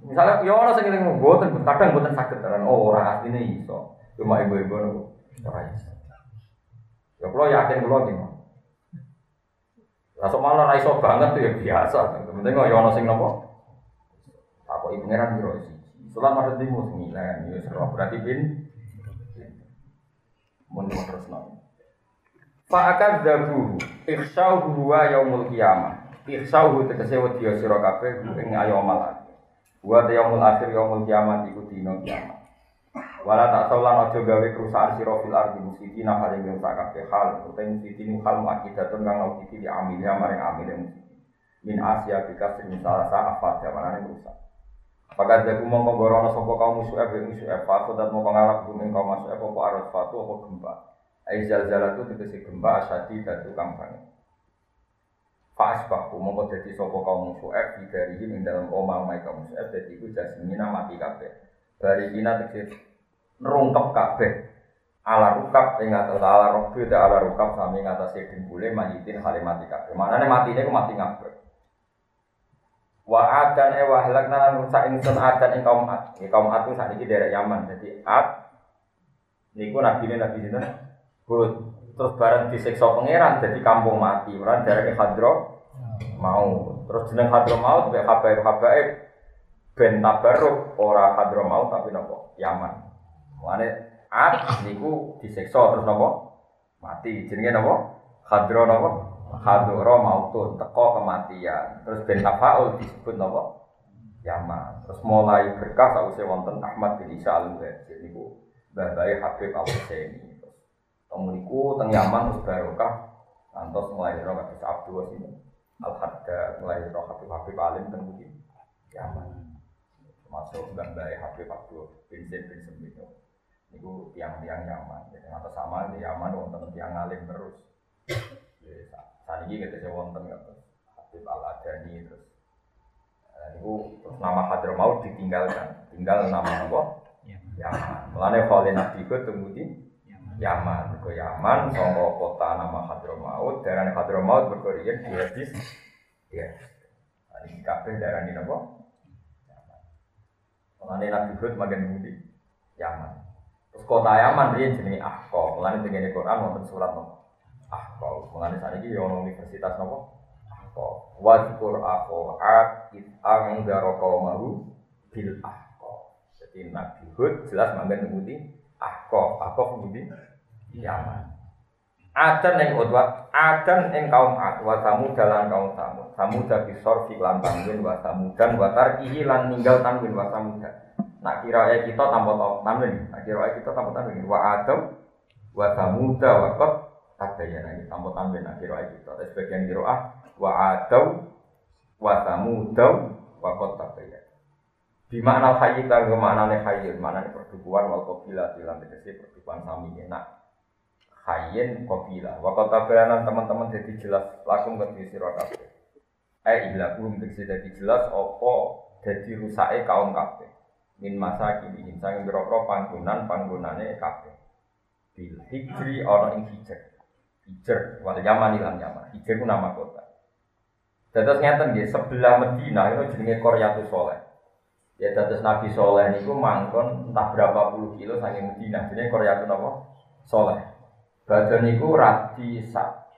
Misalnya ya ora sing ngeling mboten kadang mboten saged tenan oh ora asline iso. Cuma ibu-ibu napa ora iso. Ya kula yakin kula iki. Lah sok malah ora iso banget tuh ya biasa. Penting kok ya ana sing napa? Apa ibu pangeran biro siji. Sulam ada di mus sembilan, ya serah berarti bin. Mun terus nang. Fa'akad dabu ikhsau huwa yaumul qiyamah. Ikhsau tegese wedi sira kabeh ing ayamal akhir. Wa yaumul akhir yaumul qiyamah iku dina kiamat. Wala tak saulan aja gawe kerusakan sira fil ardi musiki nah hal yang rusak kabeh hal utawa musiki nu hal akidatun kang musiki di amilnya maring amile. Min Asia bika sing salah sa apa jamanane rusak. Pakat jago mongko gorono sapa kaum musuh ebe musuh ebe aku dan mongko ngalap bumi kaum musuh ebe apa arus fatu apa gempa. Aizal zalatu tegese gempa asadi dan tukang banget. Fa'as baku mongko dadi sapa kaum musuh ebe dari ing dalam omah omah kaum musuh ebe dadi iku jasmina mati kabeh. Bari ina tegese nerungkep kabeh. Ala rukap ing atas ala dan ala rukap sami ing atas dengkule mayitin hale mati kabeh. Maknane matine ku mati ngabeh. Wa adan e wa halakna lan rusak ingsun adan ing kaum ad. Ya kaum ad ku sakniki daerah Yaman. Jadi ad niku nabi nabi sinten? Hud. Terus bareng disiksa pangeran jadi kampung mati. Ora daerah Hadro mau. Terus jeneng Hadro mau mbek habaib habaib ben tabarruk ora Hadro mau tapi nopo? Yaman. Mane ad niku disiksa terus nopo? Mati. Jenenge nopo? Hadro nopo? Hadoro mautun teko kematian. Terus ben tafaul disebut nopo? Yaman. Terus mulai berkah sausé wonten Ahmad bin Isa al Jadi niku babai Habib al Husaini. Terus temuniku teng Yaman terus barokah antos mulai ro kados Abdul sini. Al Hadda mulai ro Habib Habib alim teng mriki Yaman. Termasuk babai Habib Abdul bin Zaid bin Semit. Niku tiang-tiang Yaman. Jadi atau sama di Yaman wonten tiang alim terus. Saniki kita sing wonten kados Habib Al Adani terus eh, itu terus nama Hadramaut ditinggalkan. Tinggal nama apa? Yaman. Melane Khalil Nabi itu tunggu di Yaman. Ke Yaman sangka kota nama Hadramaut daerah Hadramaut berkorian di hadis ya ini kabeh daerah ini apa Mulane Nabi Hud makin budi Yaman. Terus kota Yaman dia jenenge Ahqa. Mulane tengene Quran wonten surat nopo? Ahqa. Mulane saiki ono universitas nopo? Ahqa. Wa dzikur Ahqa at it angdara qaumahu bil Ahqa. Jadi Nabi Hud jelas makin budi Ahqa. Ahqa budi Yaman. Adan ing utwa, adan ing kaum Ad, wa samud dalan kaum samud. Samud dari sorfi lan tanwin wa samudan wa tarkihi lan ninggal tanwin wa samudan. Nak kira kita tanpa tanwin, nak kira kita tanpa tanwin. Wa adam wa samuda wa qad tabayyana ini tanpa tanwin nak kira kita. Tapi sebagian kira ah wa adam wa samuda wa qad tabayyana. Di makna hayy kan maknane hayy, maknane perdukuan wal qabila dilan tegese perdukuan sami enak hayyin qabila wa kota bayanan teman-teman jadi jelas langsung ke sira kabeh. Eh ilah belum jadi jelas opo jadi rusake kaum kabeh. Min masa kini insang biro panggonan panggonane kabeh. Bil hijri ing hijr hijr wal yaman ilang yaman hijr ku nama kota Dados ngeten nggih sebelah Medina itu jenenge Qaryatu Soleh. Ya dados Nabi Soleh niku mangkon entah berapa puluh kilo saking Medina. Jenenge Qaryatu napa? Soleh. Badan itu radi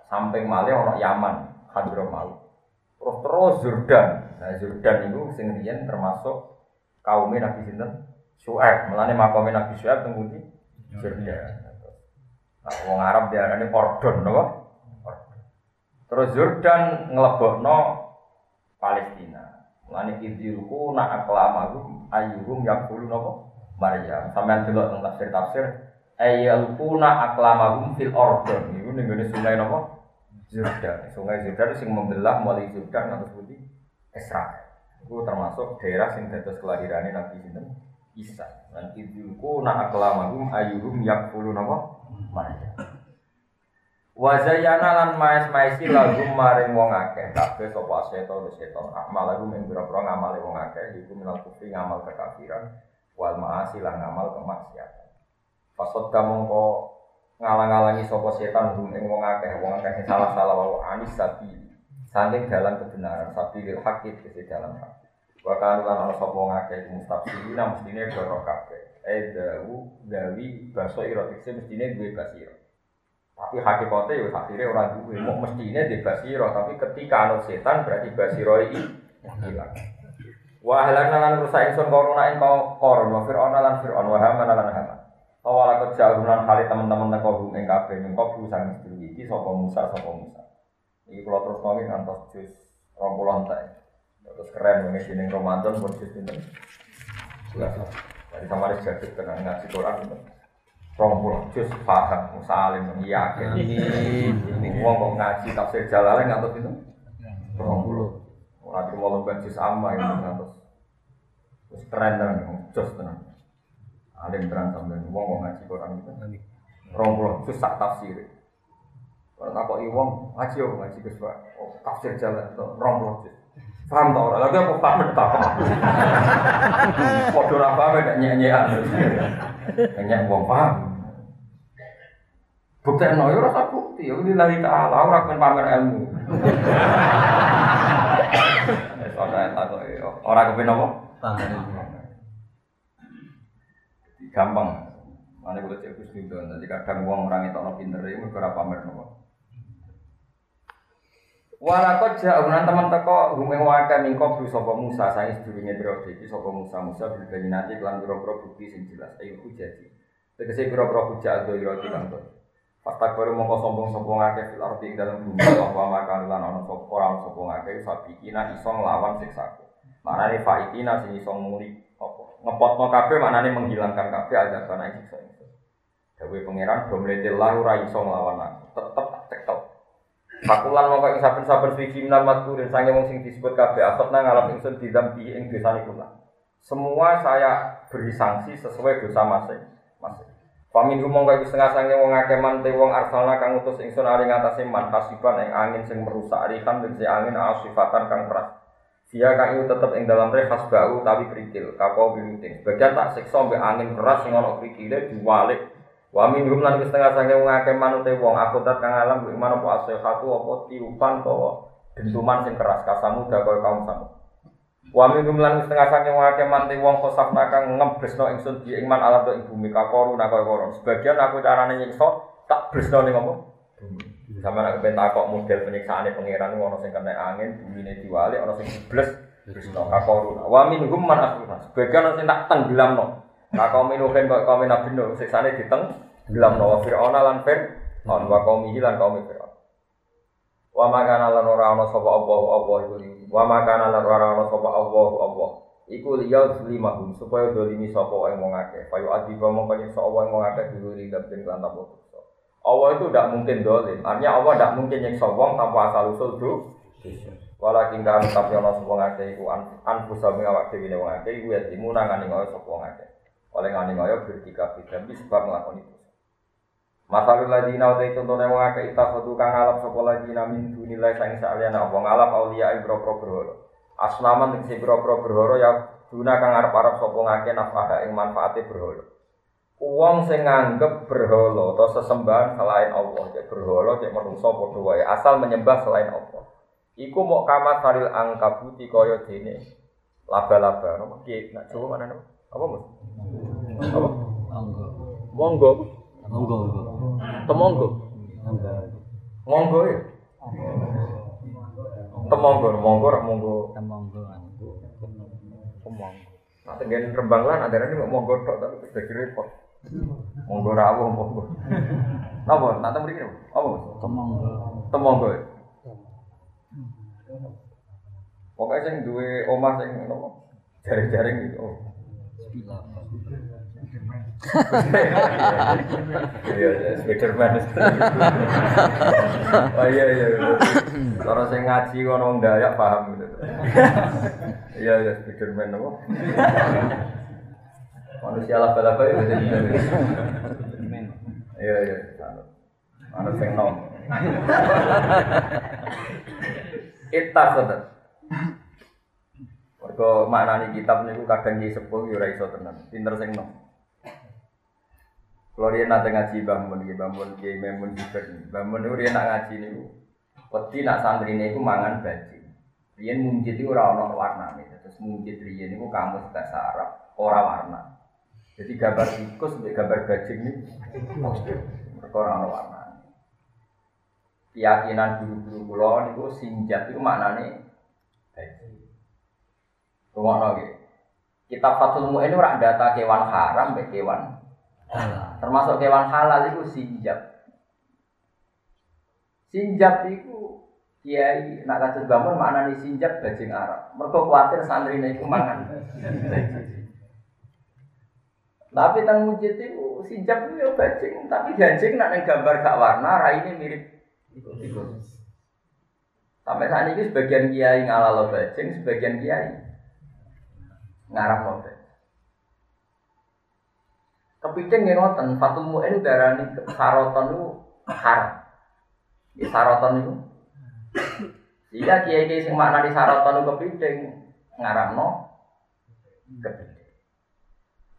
samping malih orang Yaman, Hadramaut. Terus terus Jordan. Nah Jordan itu sing termasuk kaum Nabi sinten? Su'aib. Mulane makome Nabi Su'aib teng? Jordan. Nah, wong Arab diarani Ordon napa? Terus Jordan nglebokno Palestina. Mulane idziruku nak aklamahum ayyuhum yaqulu napa? Maryam. Sampeyan delok teng tafsir-tafsir ayyalquna aklamahum fil ordon niku ning ngene sungai napa Jordan sungai Jordan sing membelah mulai Jordan ngantos pundi Israel itu termasuk daerah sing dados kelahirannya Nabi sinten Isa dan idzulku na aklamahum ayyuhum yakfulu napa? Maryam Wazayana lan maes maesi lagu maring wong akeh. Kabeh sapa seto seto amal lagu ing pira-pira ngamale wong akeh iku minal kufri ngamal kekafiran wal maasi lan ngamal kemaksiatan. Kamu kok ngalang-alangi sopo setan ing wong akeh. Wong akeh salah-salah wa anis sapi saking dalam kebenaran. Sapi lil hakik ke dalam hak wa kan lan ana sapa wong akeh mustafsirina mestine doro kabeh. Eh dawu gawi baso ira tekse mestine duwe basira tapi hakikate yo akhirnya ora duwe. Mau mestine di basira tapi ketika ana setan berarti basira iki hilang. Wa halana lan rusak ingsun korona ing koron wa fir'auna lan fir'aun wa haman lan haman. Awal aku jalunan kali teman-teman teko bumi kabeh ning kok bisa sedulur iki sapa Musa sapa Musa. Iki kula terus nongi ngantos jus 20 entek. Terus keren ini sini Ramadan pun jus pinten. Jelas. Dari kemarin jadi tengah ngaji Quran itu. Rompul jus paham salim yakin. Ini wong kok ngaji tafsir Jalalain ngantos itu. Rompul. Nanti mau lomba jus amma ini ngantos. Terus keren tenan, jus tenan. Alim terang sampai wong wong ngaji Quran itu. Rong puluh susah tafsir. Kalau tak kok iwong ngaji yo ngaji ke oh, tafsir jalan rong puluh Paham tau orang? Lagi aku paham tak paham. Podo apa beda nyanyian. Nyanyi wong paham. Bukti no yo rasa bukti. Yo lillahi ta'ala ora kan pamer ilmu. Soalnya tak kok ora kepen apa? Pamer gampang. Mana boleh cek Mido, nanti kadang uang orang itu orang pinter itu berapa pamer nopo. Walakot jauhan teman teko humeng wakai mingkop lu sopo Musa saya sedurungnya biro iki sopo Musa Musa berbagi nanti kelan biro biro bukti sing jelas ayo hujati. Tegese biro biro hujat do iro di kantor. Pastak baru mongko sombong sombong ngake fil arti dalam bumi bahwa makan lan ono sopo orang sombong ngake sapi kina iso nglawan siksaku. Mana nih faikina sing iso nguri ngepotno kabeh maknane menghilangkan kabeh ada kana siksa itu. Dewe pangeran domletillah ora iso nglawan aku. Tetep tak cekel. Fakulan mongko ing saben-saben suci minal madkurin sange wong sing disebut kabeh akot nang alam ingsun didampi ing dosane kula. Semua saya beri sanksi sesuai dosa masing masing. Pamin humong kaya setengah sange wong akeh man te wong arsalna kang utus ingsun ari ngatasé man kasiban ing angin sing merusak rihan tegese angin asifatan kang keras. Dia iku tetep ing dalam reh bau tapi kerikil, kapau biluting. Bagian tak siksa mbek angin keras sing ana kerikile diwalik. Wa min hum lan setengah sange wong akeh man te wong akutat kang alam kuwi mana apa asihatu apa tiupan to dentuman sing keras kasamu da koyo kaum samu. Wa minhum lan setengah saking wong akeh manti wong khosafna kang ngebresno ingsun di iman alam ing bumi kakoru koyo koron. Sebagian aku carane nyiksa tak bresno ning apa? Bumi. Sama nak kepen takok model penyiksaane pangeran ono sing kena angin, bumine diwalik, ono sing dibles bresno kakoru. Wa minhum man asruna. Sebagian sing tak tenggelamno. Nah kaum minuhin kok kaum nabi nuh siksane diteng gelamno wa fir'auna lan fir'aun wa kaum lan kaum fir'aun. Wa makana lan ora ana sapa Allah Allah iku Wa makana lan ora ana sapa Allah Allah. Iku liyal limahum supaya dolimi sapa ing wong akeh. Payu adi mongko nyiksa Allah ing wong akeh duluri dabin lan tanpa Allah itu tidak mungkin dolim. Artinya Allah tidak mungkin nyiksa wong tanpa asal usul do. Walakin kan tapi ana sapa ngakeh iku anfusa ing awak dhewe wong akeh iku ya dimuna ngani ngoyo sapa ngakeh. Oleh ngani ngoyo bertika bidam sebab nglakoni itu. Masalul ladina utai contohnya wong akeh itakhadu kang ngalap sapa ladina min dunilai sang saliyana wong ngalap aulia ibro-pro berhala. Asnaman tegese ibro-pro berhala ya guna kang arep-arep sapa ngakeh nafah ing manfaate berhala. Wong sing nganggep berhala atau sesembahan selain Allah, cek berhala cek menungso padha wae, asal menyembah selain Allah. Iku mau kamat saril angkabuti kaya dene laba-laba. Nopo ki nak coba mana nopo? Apa Mas? Apa? Monggo. Monggo. Monggo. Temonggo. Monggo ya. Temonggo, monggo rak monggo. Temonggo. Temonggo. Nah, tengen rembang lan ada ini monggo tok tapi jadi repot. Monggo rawuh monggo. Napa? Nak temriki apa? Temonggo. Temonggo. Ya? Pokoknya sing duwe omah sing napa? Jaring-jaring gitu. Oh. Iya, iya, Spiderman. Oh iya iya. Cara saya ngaji kono wong Dayak paham gitu. Iya iya Spiderman apa? Manusia laba-laba ya Iya iya. Ana sing nom. Ittakhadhat. Mergo maknani kitab niku kadang ki sepuh ya ora iso tenan. Pinter sing nom. Kalau dia nanti ngaji bangun, dia bangun dia memun juga. Bangun itu dia nak ngaji nih. Peti nak santri nih, mangan baju. Dia mungkin itu orang warna nih. Terus mungkin dia ini kamu bahasa Arab, orang warna. Jadi gambar tikus, gambar bajing ini, mereka orang warna. Keyakinan guru-guru pulau itu sinjat itu maknanya bajing. Rumah lagi. Kitab Fatul Mu'in itu data kewan haram, kewan Termasuk kewan halal itu sinjab. Sinjab itu kiai nak kados bangun mana nih sinjab bajing Arab. Mereka khawatir santri itu mangan. Tapi tang mujid itu sinjab itu ya bajing, tapi bajing nak gambar gak warna, ini mirip Sampai saat ini sebagian kiai ngalalo bajing, sebagian kiai ngarap lobe. Kepiting yang ngoten, Fatul Mu'in darani saroton itu haram. Di saroton itu. Iya kiai kiai sing makna di saroton itu kepiting ngaramno kepiting.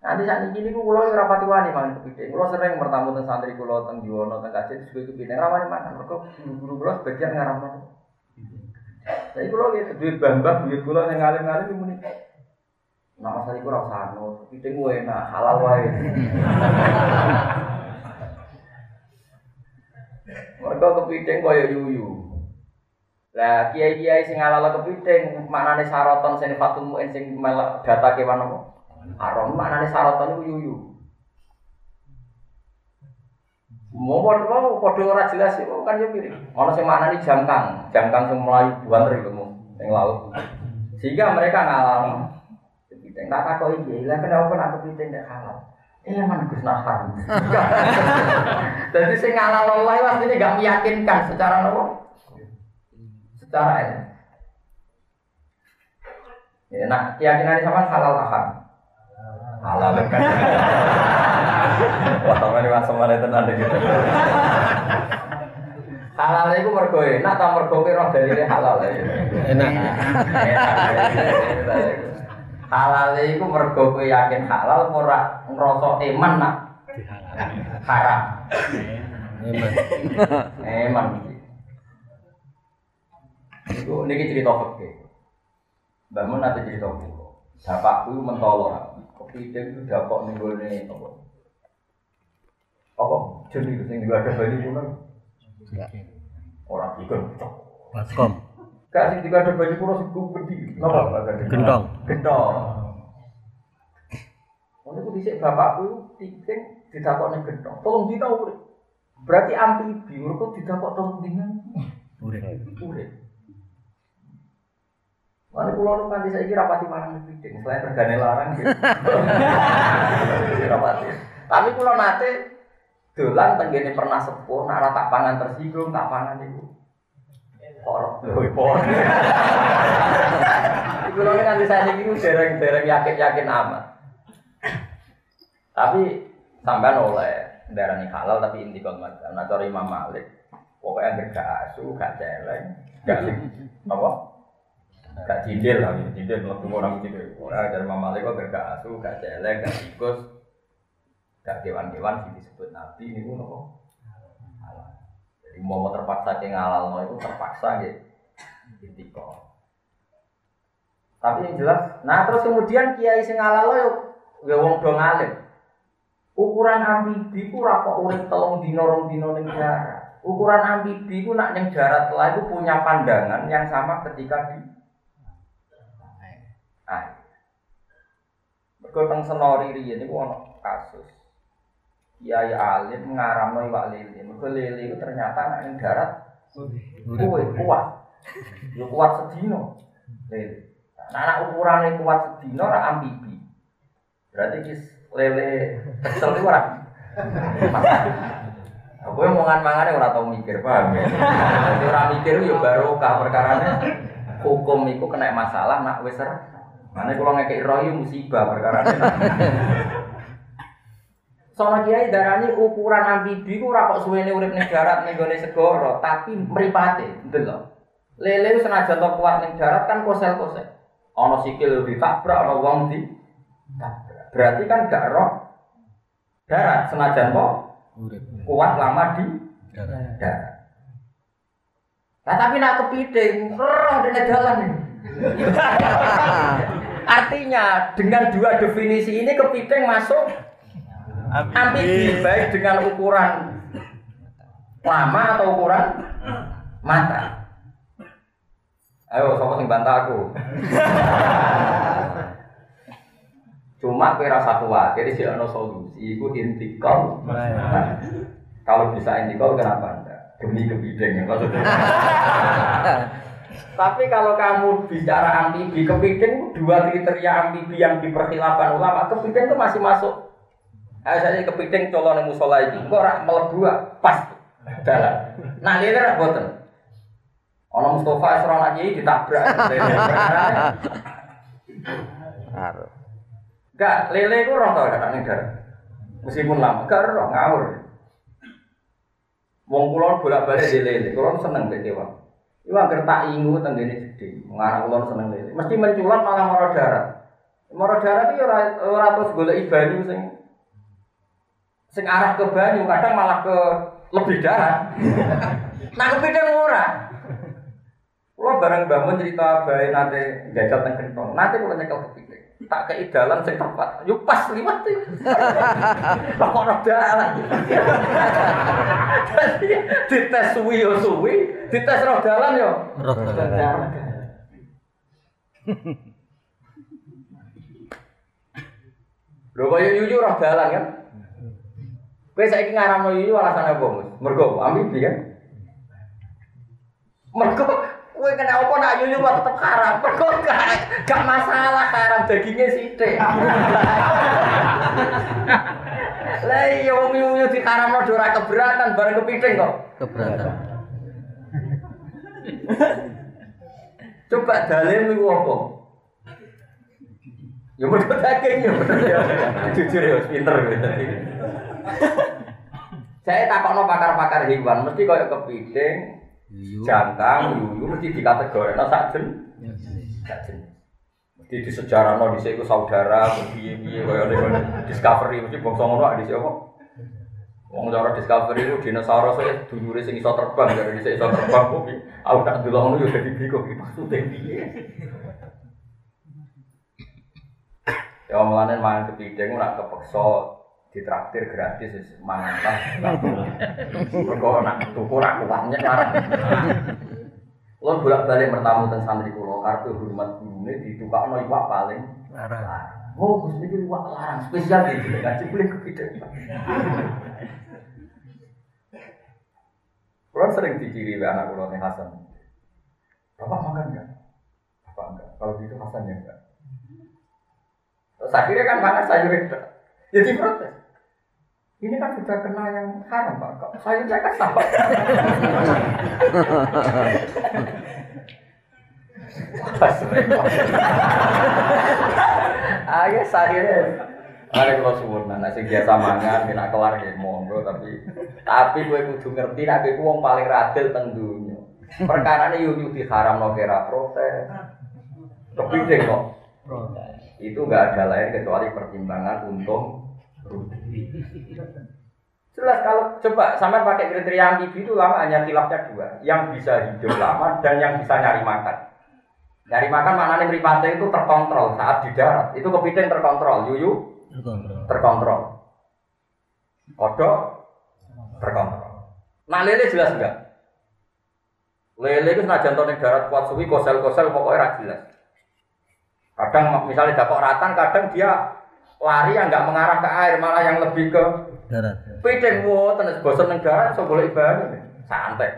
Nanti saat ini ku kulo rapati wani mangan kepiting. Kulo sering bertamu tentang santri kulo tentang Jiwono tentang kajian sebagai kepiting. Rawani makan. Mereka guru-guru kulo sebagian ngaramno. Jadi kulo gitu duit bambang, duit kulo yang ngalim-ngalim ini Nah masalah itu rasa anu, piting gue enak, halal wae. Mereka kepiting kaya yuyu. Lah kiai-kiai sing halal kepiting, maknane saroton sing fatul muin sing melak data kewan apa? Aron maknane saroton iku yuyu. Mau mau kode ora jelas itu kan ya piring. Ono sing maknane jangkang, jangkang sing melayu buan iku ing laut. Sehingga mereka ngalam kepiting. Tak takut iki, lah kenapa kena kepiting tidak halal? Iya man Gus Nahar. Jadi sing halal Allah pasti gak meyakinkan secara nopo? Secara ini. Ya, nah keyakinan sama halal aham. halal kan. Wah, teman ini masuk mana tenan gitu. Halal itu mergo enak ta mergo kira dalile halal ya. Enak. Halal itu mergo kowe yakin halal ora ngrasa iman nak haram. Eman iki. Iku niki cerita fikih. Mbah Mun ate cerita kula. Bapakku iku mentolo. Kepiting itu dapok ning gone apa? Apa? Jenenge sing diwadah bali kuno. Ora ikut. Baskom. Gak sing diwadah bali kuno sing gede. Napa? Gentong. Gentong. Ono ku dhisik bapakku iku piting didakokne gentong. Tolong dina urip. Berarti amfibi, mereka didakok tolong dina Urip. urip. Mana pulau nu nanti saya kira pati mangan piting, selain regane larang gitu. Kira pati. Tapi pulau nate dolan tenggene pernah sepuh, nak ora tak pangan tersinggung, tak pangan itu. Porok, lho porok. Iku lho nanti saya iki dereng-dereng yakin-yakin amat. Tapi sampean oleh darani halal tapi inti macam. Nah cara Imam Malik, pokoknya gak asu, gak celeng, gak apa? gak cindil lah, cindil mlebu orang cindil. Ora dari Imam Malik kok gak asu, gak celeng, gak tikus, gak kewan-kewan sing disebut nabi niku nopo? Mau terpaksa ke ngalalno itu terpaksa gitu. Intiko. Tapi yang jelas, nah terus kemudian kiai sing halal yo ya wong do ngalim. Ukuran amfibi ku ora kok urip telung dina rong ning darat. Ukuran amfibi ku nak ning darat lah itu punya pandangan yang sama ketika di air. Mergo teng senori niku ana kasus. Kiai alim ngaramno iwak lele. Mergo lele itu ternyata nak ning darat kuwe kuat. Yo kuat sedino. Lele. Nah, anak ukurannya kuat sedino ora amfibi. Berarti kis lele kecil itu ora. Aku yang mangan mangan ora tau mikir paham ya. Jadi ora mikir yo barokah perkarane hukum itu kena masalah nak wis. Mana kalau ngekek roh musibah perkarane. Soalnya kiai darani ukuran amfibi ku ora kok suwene urip ning darat ning gone segara, tapi mripate, lho. Lele senajan to kuat ning darat kan kosel-kosel. Ana sikil ditabrak, ana wong di tabrak. Berarti kan gak roh darat senajan Urip. kuat lama di darat. Nah, tapi nak kepiting, roh dene jalan nih. Artinya dengan dua definisi ini kepiting masuk amfibi baik dengan ukuran lama atau ukuran mata. Ayo, siapa sing bantah aku? Cuma kira satu khawatir sih ono solusi, itu intikal. Kalau bisa intikal kenapa enggak? Demi kepiting ya maksudnya. Tapi kalau kamu bicara amfibi, kepiting itu dua kriteria amfibi yang diperkhilafkan ulama, kepiting itu masih masuk. Ayo saya kepiting colone musola iki, kok ora mlebu ah, pas dalan. Nah, lele ra boten. Ana Mustafa Isra lagi ditabrak. Karo. Enggak, lele itu roh tau ning darat. Meskipun lama, gak roh ngawur. Wong kula bolak-balik di lele, kula seneng mbek dewa. Iku anggere tak ingu tenggene gede, mengarah kula seneng lele. Mesti menculat malah mara darat. Mara darat iki ora ora terus golek sing sing arah ke banyu, kadang malah ke lebih darat. nah kepiting ora. Kula bareng bangun cerita bae nate jajal teng kentong. Nate kula nyekel kepiting. Tak kei dalan sing tepat. Yo pas liwat iki. Kok ora dalan. Dites suwi yo suwi, dites ro dalan yo. Roh darah. Lho kaya yuyu roh dalan kan. Kowe saiki ngaramno yuyu alasane apa, Mus? Mergo ambibi kan? Mergo kowe kena apa nak yuyu kok tetep haram. Mergo gak gak masalah haram dagingnya sithik. Lah iya wong yuyu diharamno ora keberatan bareng kepiting kok. Keberatan. Coba dalil niku apa? Ya mergo daging ya bener ya. Jujur ya pinter gitu. Saya takokno pakar-pakar hewan mesti koyo kepiting, jangkang, yuyu mesti dikategorikno sak jen. Ya, Sak jen. Mesti di sejarah no di iku saudara, piye-piye koyo ngene discovery mesti bangsa ngono di apa? Wong cara discovery itu dinosaurus saya dulure sing iso terbang dari dhisik iso terbang kok. Aku tak delok ngono yo dadi bingung iki maksudnya piye. Ya mulane mangan kepiting ora kepeksa ditraktir gratis wis mangan lah. Mergo nak tuku ra kuatnya cara. Kulo bolak-balik bertamu teng santri kula kartu hormat gurune ditukakno iwak paling Larang. Oh, Gus niki iwak larang spesial iki kan ciplik kepiting. Kulo sering diciri oleh anak kulo ning Hasan. Bapak makan enggak? Bapak enggak. Kalau gitu Hasan ya enggak. Terus akhirnya kan makan sayur itu. Jadi protes. Ini kan sudah kena yang haram pak. Kok sayurnya kan sama. Ayo akhirnya. Ada kalau suwun, nah sing biasa mangan, kena kelar ya monggo, tapi tapi gue kudu ngerti, nek gue wong paling radil teng dunya. Perkara ini yuk di haram no kira protes. Kepiting kok. Itu nggak ada lain kecuali pertimbangan untung rugi. Jelas kalau coba sampai pakai kriteria amfibi itu lama hanya khilafnya dua, yang bisa hidup lama dan yang bisa nyari makan. Nyari makan mana nih meripate itu terkontrol saat di darat, itu kepiting terkontrol, yuyu Terkontrol. terkontrol, kodok terkontrol. Nah lele jelas enggak? Lele itu senajan to ning darat kuat suwi kosel-kosel pokoknya jelas. Kadang misalnya dapat ratan, kadang dia lari yang nggak mengarah ke air, malah yang lebih ke Darat. Piting wo tenes bosen ning darat iso golek ibadah. Santai.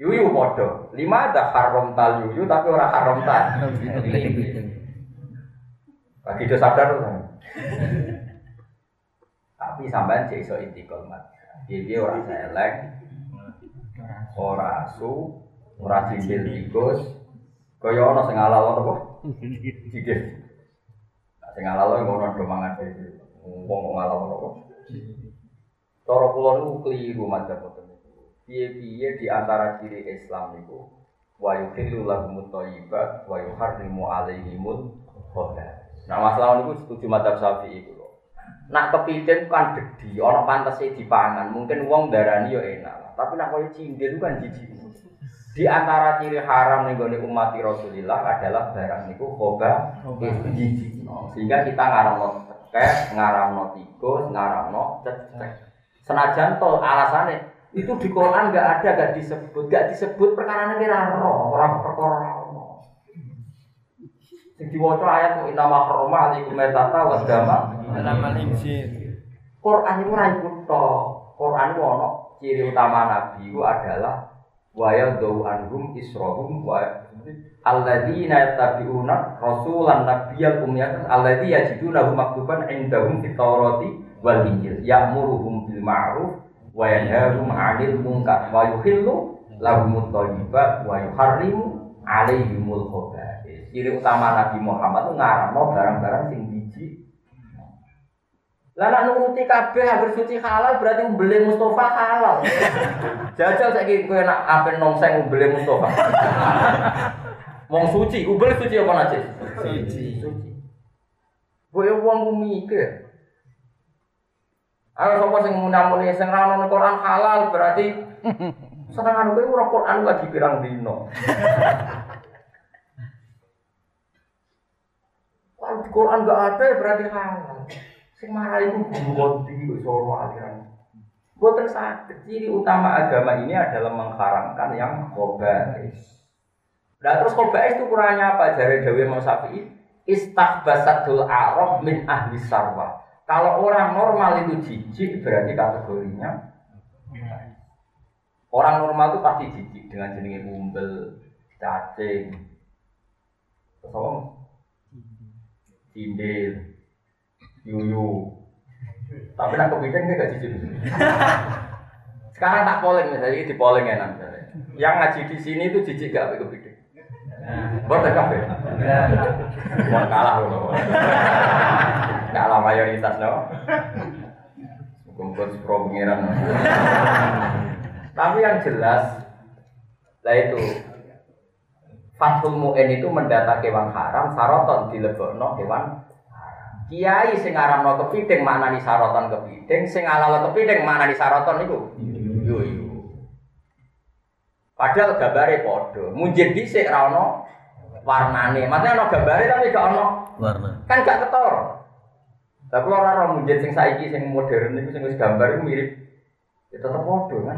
Yuyu podo. Lima ada haram tal yuyu tapi ora haram tal. Bagi dia sadar tuh. Tapi sampean cek iso intikal mat. Dia ora selek, ora asu, ora cincin tikus. Kaya ana sing apa? Sing halal ngono do mangan dhewe. Wong kok halal apa? Cara kula niku keliru madzhab boten niku. Piye-piye di antara ciri Islam niku wa yuhillu lahumut thayyibat wa yuharrimu alaihimul. Nah, masalah niku setuju madzhab Syafi'i kula. Nak kepiting kan gede, ana pantese dipangan, mungkin wong darani yo enak. Tapi nak koyo cindil kan jijik. Di antara ciri haram nih gone umat Rasulillah adalah barang niku khoba jijik. Sehingga kita ngaramno tekek, ngaramno tikus, ngaramno cecek. Senajan to alasannya itu di Quran nggak ada, nggak disebut, nggak disebut perkara ini roh, orang perkara. Sing diwaca ayat mu inama harrama alaikum metata wa dama. Quran itu iku to. Quran itu ono ciri utama nabi itu adalah wa yadau anhum israhum wa alladzina yattabi'una rasulan nabiyyal ummiyatan alladzi yajidunahu maktuban indahum fit tawrati wal injil ya'muruhum bil ma'ruf wa yanhahum 'anil munkar wa yuhillu lahumut thayyibat wa yuharrimu 'alaihimul khaba'ith. Ciri utama Nabi Muhammad itu ngaramno barang-barang sing lah nak nuruti kabeh hampir suci halal berarti mbeli Mustafa halal. Jajal saiki kowe nak ape nongseng mbeli Mustafa. Wong suci, ubel suci apa najis? Suci. Suci. Kowe wong mikir. Ayo sapa sing munamuni sing ra ono Quran halal berarti senengan kowe ora Quran lagi pirang dino. Quran enggak ada berarti halal. Sing marah itu guru di Solo aliran. Buatan sakit. Ciri utama agama ini adalah mengharamkan yang khobais. Nah terus khobais itu kurangnya apa? Dari Dewi Imam Syafi'i, istahbasatul arab min ahli sarwa. Kalau orang normal itu jijik berarti kategorinya Orang normal itu pasti jijik dengan jenis umbel, cacing, terus apa? Yuyu. Tapi nak kepiting dia gak jijik. Sekarang tak polling misalnya, ini di polling enak. Yang ngaji di sini itu jijik gak sampai kepiting? Boten kabeh. Mau kalah loh. Kalah mayoritas no. Kumpul pro pengiran. Tapi yang jelas, lah itu Fathul Mu'in itu mendata kewan haram, saroton dilebokno kewan Kiai sing aramno kepiting maknani saroton kepiting, sing alalo kepiting maknani saroton iku. Yo yo. Padahal gambare padha. Munjid dhisik ra ono warnane. Maksudnya ono gambare tapi gak ono Warna. kan gak ketor. Lah kula ora ora munjid sing saiki sing modern iku sing wis gambar iku mirip ya tetep padha kan.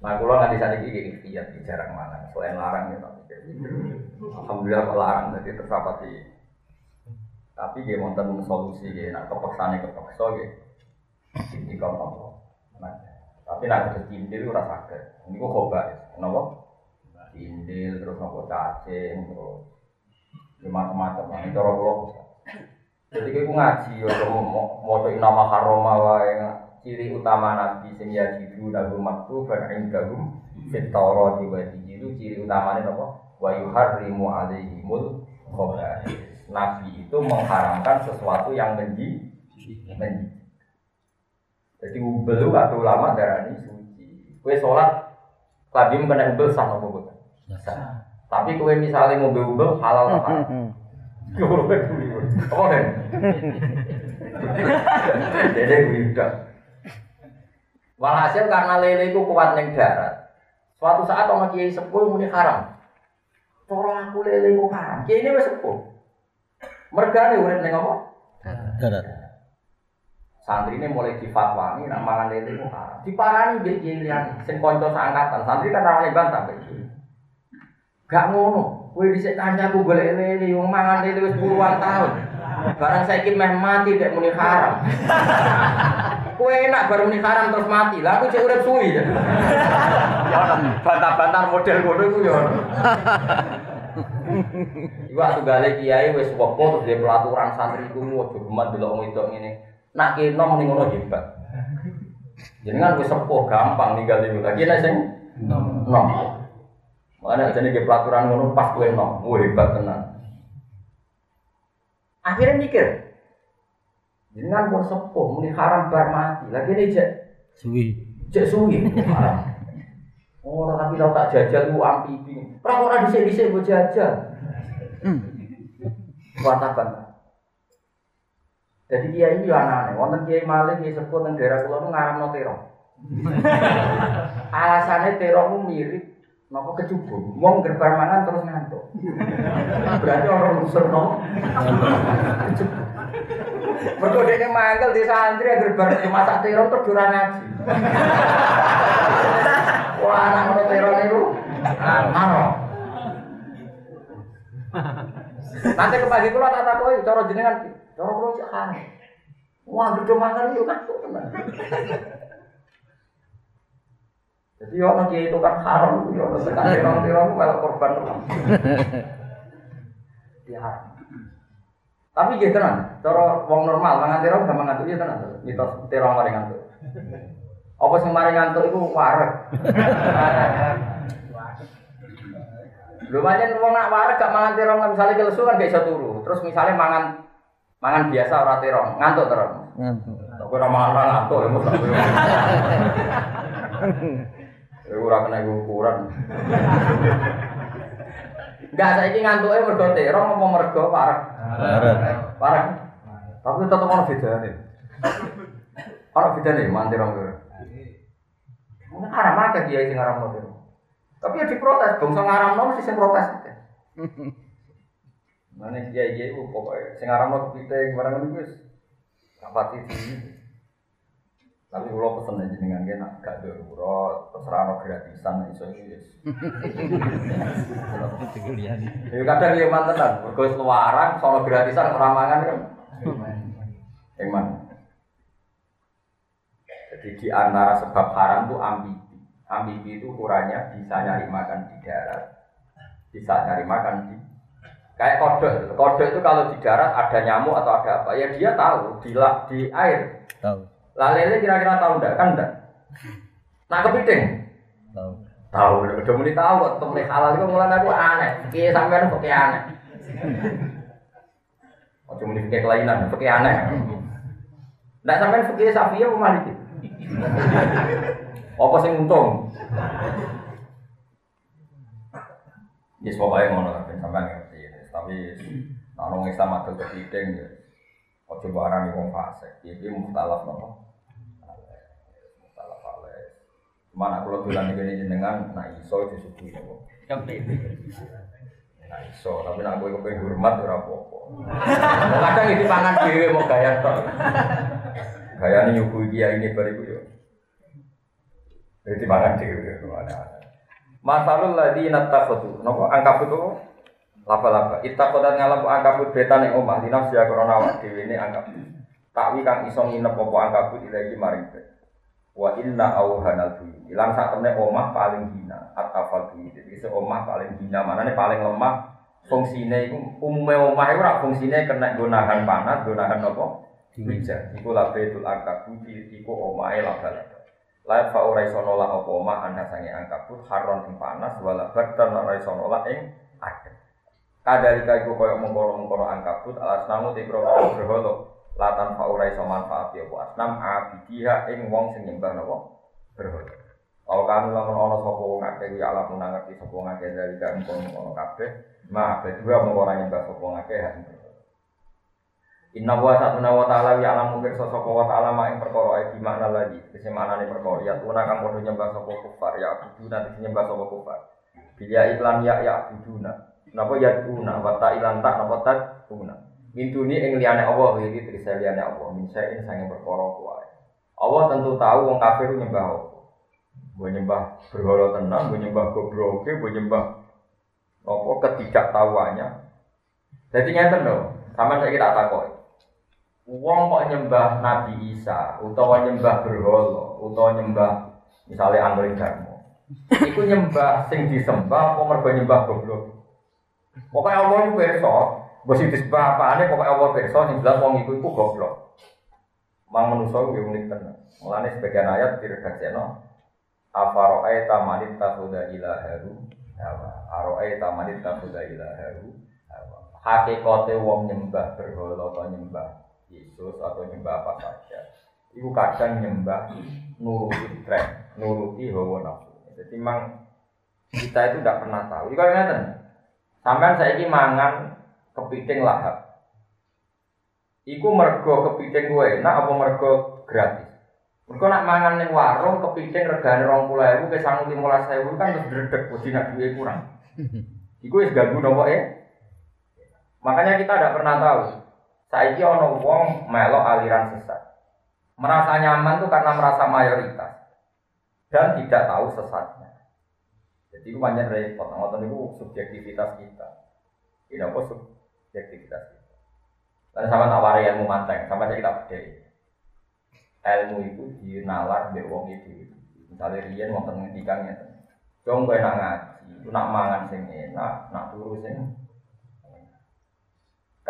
Nah, kula nanti saat ini ikhtiar di jarang mana, selain larang ya tapi. Alhamdulillah kok larang, jadi tersapati. Tapi dia wonten solusi dia, nak kepeksane kepeksa dia. Ini kau? Nah, tapi nak ada cindil ora sakit. Ini kok coba, kenapa? Cindil terus nopo cacing terus ya macam-macam. Nah, ini cara kula. Jadi kayak ngaji, ya mau mau nama haroma wae ciri utama nabi sing yajidu lahu maktuban indahum fit Taurat wa Injil ciri utamanya apa? Wa yuharrimu alaihimul khaba'is. Nabi itu mengharamkan sesuatu yang menji menji. Jadi ubel atau ulama darani suci. Kue sholat tadi kena ubel boten? Sah. Tapi kue misalnya mau ubel halal apa? Apa kan? Jadi gue udah. Walhasil karena lele itu kuat neng darat. Suatu saat orang kiai sepuh muni haram. Cara aku lele ku haram. Kiai ini wis sepuh. Mergane urip ning apa? Darat. Santri ini mulai difatwani nak mangan lele ku haram. Diparani mbek kiai liyane sing kanca seangkatan. Santri kan ramane bantah kiai. Gak ngono. Kowe dhisik kancaku golek lele wong mangan lele wis puluhan tahun. Barang saiki meh mati dek muni haram. Kowe enak baru muni haram terus mati. Lah aku cek urip suwi. Ya bantah-bantah model ngono iku ya. Iku atuh gale kiai wis wepo terus dia pelaturan santri iku ojo geman delok wong wedok ngene. Nak kena muni ngono hebat. Jenengan wis sepuh gampang ninggal iku. Lagi nek sing nom. Mana jadi ke pelaturan ngono pas kowe nom. Wah hebat tenan. Akhirnya mikir, Jenengan pun sepuh, muni haram bar mati. Lagi ini cek Suwi. cek suwi. Oh, tapi tau tak jajal ku amfibi. Ora ora dhisik-dhisik mbok jajal. Watakan. Jadi kiai iki yo anane, wonten kiai malih kiai sepuh teng daerah kula nu ngaramno terong. Alasane terong mirip napa kecubung. Wong gerbar mangan terus ngantuk. Berarti orang unsur no. Kecubung. Mergo dene mangkel di santri agar bar masak terong terus ora ngaji. Wah, anak ngono terong niku. Ano. Nanti ke pagi kula tak takoki cara jenengan? Cara kula cek kan. Wah, gedhe mangan yo kan tenan. Jadi ono kiai itu kan haram, yo ono tekan terong-terong malah korban. Haram. Tapi gitu tenan, cara wong normal mangan terong gak mangan ya tenan. Mitos terong mari ngantuk. Apa sing mari ngantuk iku wareg. Lho pancen wong nak wareg gak mangan terong misalnya kelesu kan gak iso turu. Terus misalnya mangan mangan biasa ora terong, ngantuk terong. Ngantuk. Tapi ora mangan ngantuk ya mesti. Ya ora kena ukuran. Enggak saiki ngantuke mergo terong apa mergo wareg? Darat. Parah. Tapi tetep ono bedane. Ono bedane mantir orang kira. Mungkin haram aja dia sing ngaram motor. Tapi ya diprotes, bangsa ngaram mesti sing protes. Mana dia dia itu pokoknya sing ngaram motor kita barang itu wis rapati sini. Tapi kalau pesen aja dengan dia nak gak darurat, terserah no gratisan iso itu wis. Ya kadang ya mantenan, mergo wis luaran sono gratisan ora mangan kan. Yang mana? Jadi di antara sebab haram itu ambibi. Ambibi itu ukurannya bisa nyari makan di darat, bisa nyari makan di kayak kodok. Kodok itu kalau di darat ada nyamuk atau ada apa, ya dia tahu di di air. Tahu. Lah lele kira-kira tahu enggak? Kan enggak. Nah kepiting, Tahu. Tahu, udah mulai tahu kok temen halal itu mulai aku aneh. Fikih sampean fikih aneh. Ojo muni fikih kelainan, fikih aneh. Ndak sampean fikih Syafi'i apa Maliki? Apa sing untung? Ya pokoknya ngono ben sampean ngerti. Tapi ana wong Islam adol kepiting ya. Ojo barang wong fasik. Iki mukhtalaf nopo? Mukhtalaf alaih. Mana kalau bilang ini jenengan, nah iso disuguhi nopo? Nah iso, tapi nak gue kepengen hormat ora apa-apa. Kadang itu pangan dhewe mau gaya tok. Gaya ini nyuguhi kiai ini bariku yo. Jadi pangan dhewe ada. Masalul ladzi nattakhatu. Napa angkabut itu laba-laba. Ittakhadhat ngalap angkabut betan ing omah dinas ya krana awak dhewe ne angkabut. Takwi kang iso nginep apa angkabut ilahi maring. Wa inna auhanal buyut. Ilang sak temne omah paling hina atafal. Jadi omah paling hina manane paling lemah fungsine iku umume omah iku ora fungsine kena nggo nahan panas, nggo nahan apa? Hujan. Iku labetul angkabut iku omahe laba-laba. Lain fa ora iso nolak apa omah anda sange angkabut haron ing panas wala bardan ora iso nolak ing adem. Kadalika iku koyo mengkono-mengkono angkabut alas namu te pro berhala latan fa ora iso manfaat ya apa? Asnam abidiha ing wong sing nyembah napa? Berhala. Kalau kan lamun ana sapa wong akeh ya alam ngerti sapa wong akeh dari kan kono kabeh, ma juga mung ora nyembah sapa wong akeh. Inna wa satuna wa ta'ala ya alam mungkir sosok wa ta'ala ma ing perkara ae makna lagi. Kese maknane perkara ya tuna kang padha nyembah sapa kufar ya abuduna dadi nyembah sapa kufar. Biya iklan ya ya abuduna Napa ya tuna wa ta'ilan tak napa tak tuna Mintuni ing liyane Allah iki tegese liyane Allah. Min sain sange perkara kuwi Allah tentu tahu wong kafir nyembah apa. Mbok nyembah berhala tenang, mbok nyembah gobroke, mbok nyembah apa ketidaktahuannya. Jadi ngeten lho, sama saya kita takoki Wong kok nyembah Nabi Isa, utawa nyembah berhala, utawa nyembah misalnya Angling Darmo. Iku nyembah sing disembah apa mergo nyembah goblok. Pokoke Allah iku pirsa, sing disembah apane pokoke Allah pirsa sing jelas wong iku iku goblok. Mang manusa yo unik tenan. Mulane sebagian ayat diredaksekno afaro'aita manit takhuda ilaharu hawa. Aro'aita manit takhuda ilaharu hawa. Hakikate wong nyembah berhala atau nyembah Yesus atau nyembah apa saja itu kadang nyembah nuruti tren nuruti hawa nafsu jadi memang kita itu tidak pernah tahu Jika ngeten sampean saya ini mangan kepiting lahap Iku mergo kepiting gue enak apa mergo gratis Mergo nak mangan ning warung kepiting regane 20.000 ke sangu 15.000 kan terus dredeg wedi nak duwe kurang. Iku wis ganggu nopo ya? Makanya kita tidak pernah tahu Saiki ono wong melok aliran sesat. Merasa nyaman tuh karena merasa mayoritas dan tidak tahu sesatnya. Jadi itu banyak repot. Ngoten itu subjektivitas kita. Ini apa subjektivitas kita. Dan sama tawari ilmu manteng, sama aja kita beda. Ilmu itu dinalar di wong itu. Misalnya Rian mau ngendikan ya. Jong gue nak ngaji, nak mangan sing enak, nak turu sing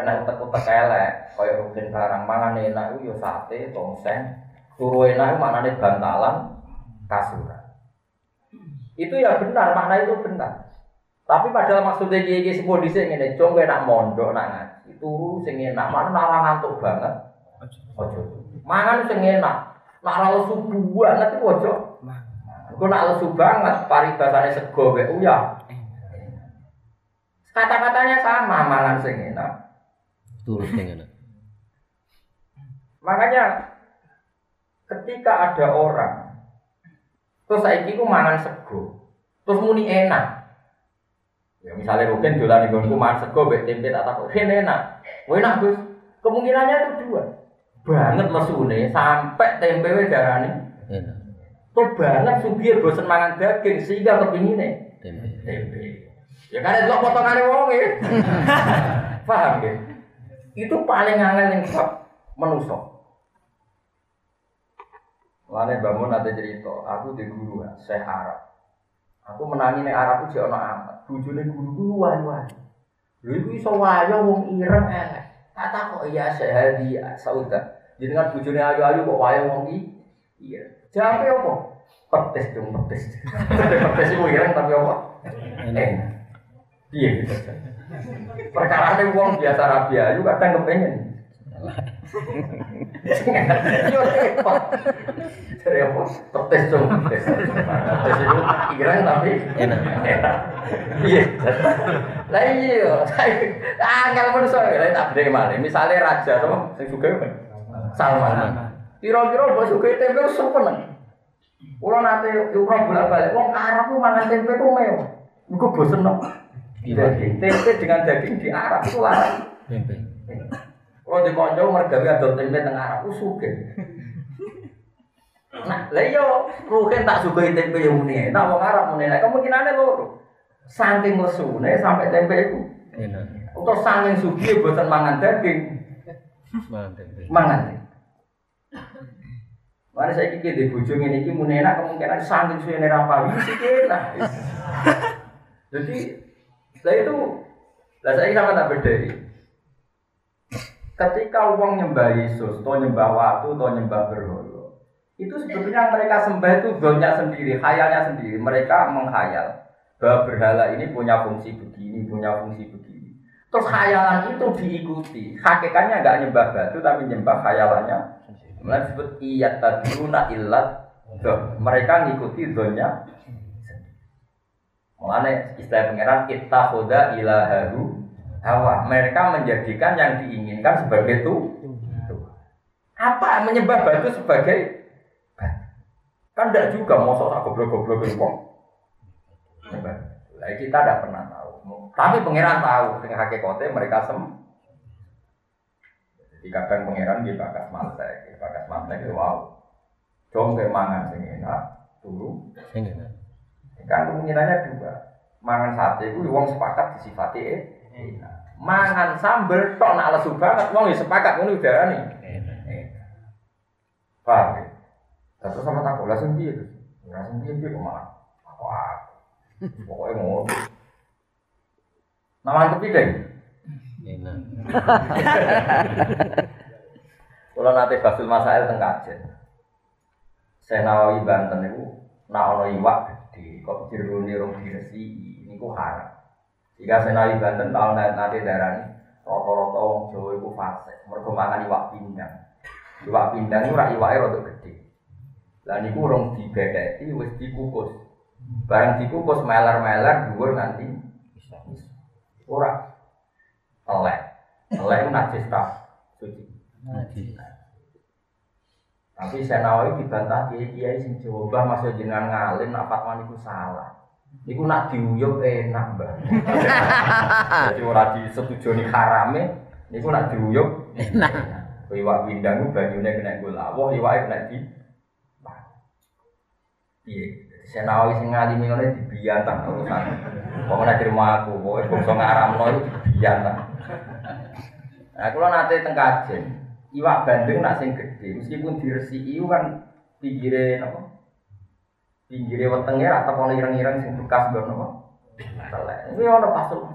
karena utek-utek elek, kaya rugen barang mangan enak ya sate, tongseng, turu enak itu maknanya bantalan, kasuran. Itu ya benar, makna itu benar. Tapi padahal maksudnya kiai kiai semua di sini nih, cong enak mondok nak ngaji, turu sing enak, mana nara ngantuk banget, ojo. Mangan sing enak, nak lesu banget itu ojo. Aku nak lesu banget, paribasane sego be uya. Kata-katanya sama, mangan sing enak. Turus dengan Makanya ketika ada orang terus saya ku mangan sego, terus muni enak. Ya misalnya mungkin dolan nggonku mangan sego mbek tempe tak takut, enak." Oh, enak, Gus. Kemungkinannya itu dua. Banget mesune sampai tempe we darane. enak. Tuh banget sugih bosen mangan daging sehingga kepingine Tempe. tempe. Ya karena delok potongane wong ya. Paham ya? Itu paling angel yang bab menuso. Lane bangun ada cerita, aku di guru ya, saya Arab. Aku menangi ning Arab itu ono amat. Bojone guru ku wayu-wayu. Lha iku iso wayu wong ireng elek. Tak kok iya sehadi sauda. Jenengan bojone ayu-ayu kok wayu wong iki. Iya. Jawabe apa? petis dong petis. petis itu ireng tapi apa? Enak. Iya gitu. Perkara ini uang biasa rabi ayu kadang kepengen. Petis itu ireng tapi Enak. Iya. Lah iya, angel manusa lha tak bedhe malih. Misale raja to sing sugih kan. Salman. Kira-kira bos sugih tempe wis seneng. Kula nate umroh bolak-balik wong Arab ku mangan tempe ku mewah. Iku bosen. Jadi tempe dengan daging di Arab itu larang. Tempe. Kalau di konco mergawe adol tempe teng Arab ku sugih. Nah, lah iya, mungkin tak sugih tempe yang muni. Nah, wong Arab muni, nah kemungkinannya loro. Saking lesune sampai tempe itu. Atau saking sugih bosan mangan daging, Mangan tempe. mangan. Mana saya kiki di bojo ngene iki muni enak kemungkinan saking suwene ra pawi sih enak. Jadi lah itu lah saya sama tak beda Ketika uang nyembah Yesus, atau nyembah waktu, atau nyembah berhala, itu sebetulnya mereka sembah itu zonnya sendiri, khayalnya sendiri. Mereka menghayal bahwa berhala ini punya fungsi begini, punya fungsi begini. Terus khayalan itu diikuti. Hakikatnya nggak nyembah batu, tapi nyembah khayalannya. Mulai disebut iyat taduna illat. Mereka ngikuti zonnya. Mulanya istilah pangeran kita khoda ilahahu hawa. Mereka menjadikan yang diinginkan sebagai itu. Apa menyembah batu sebagai batu? Kan tidak juga mau sok goblok-goblok. Nyembah. Lah kita tidak pernah tahu. Tapi pangeran tahu dengan hakikatnya mereka sem. Jadi kadang pangeran di bakas mantek, di bakas mantek itu wow. Dong kayak mangan sing enak, turu. Sing enak. Kan kemungkinannya dua. Mangan sate itu wong sepakat disifati eh. Enak. Mangan sambel tok nak lesu banget wong ya sepakat ngono udarane. Enak. Enak. Paham ya? Terus sama takut langsung piye terus? Langsung piye piye kok malah aku aku. Pokoknya ngono. Nama tepi deh. Enak. Kalau nanti Basul Masail teng Kajen. Saya Nawawi Banten itu nak ono iwak gede, kok diruni rong diresi, ini haram. Jika saya Nawawi Banten tahun nanti darah ini, rata-rata wong Jawa itu fase, mereka makan iwak pindang. Iwak pindang itu rak iwaknya rada gede. Lah niku rong dibedheki wis dikukus. Barang dikukus meler-meler dhuwur nanti ora elek. Elek itu najis tak suci. Najis. Tapi saya nawawi dibantah kiai kiai sing Jawa masuk jenengan ngalim nak fatwa niku salah. Niku nak diuyup enak mbah. Jadi ora disetujoni harame, niku nak diuyup enak. Iwak pindang ku banyune kena gula, wah iwake kena di. Iya, saya nawawi sing ngalimi ngene dibiyantah urusan. Pokoknya terima aku, pokoknya bangsa ngaramno itu dibiyantah. Nah, kalau nanti teng kajen, iwak bandeng nak sing gede, meskipun diresiki kan pinggire apa? Pinggire wetenge atau ono ireng-ireng sing bekas nggon apa? Telek. Ini ono pasul.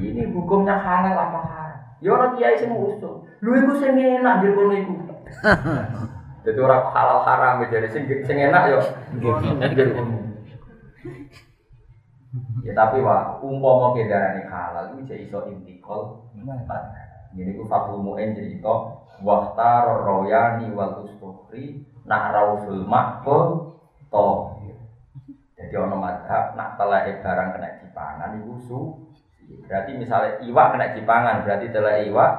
Ini hukumnya halal apa haram? Ya ono kiai sing usul. Lu iku sing enak njero kono iku. Jadi orang halal haram jadi sing sing enak yo. kono. Ya tapi wah, umpama kendaraan halal itu jadi iso intikal Jadi ku Fatul Mu'in cerita Wahtar royani wal ustufri Nak rausul makbul Tohir Jadi ono madhab Nak telai barang kena dipangan Itu su Berarti misalnya iwak kena dipangan Berarti telai iwak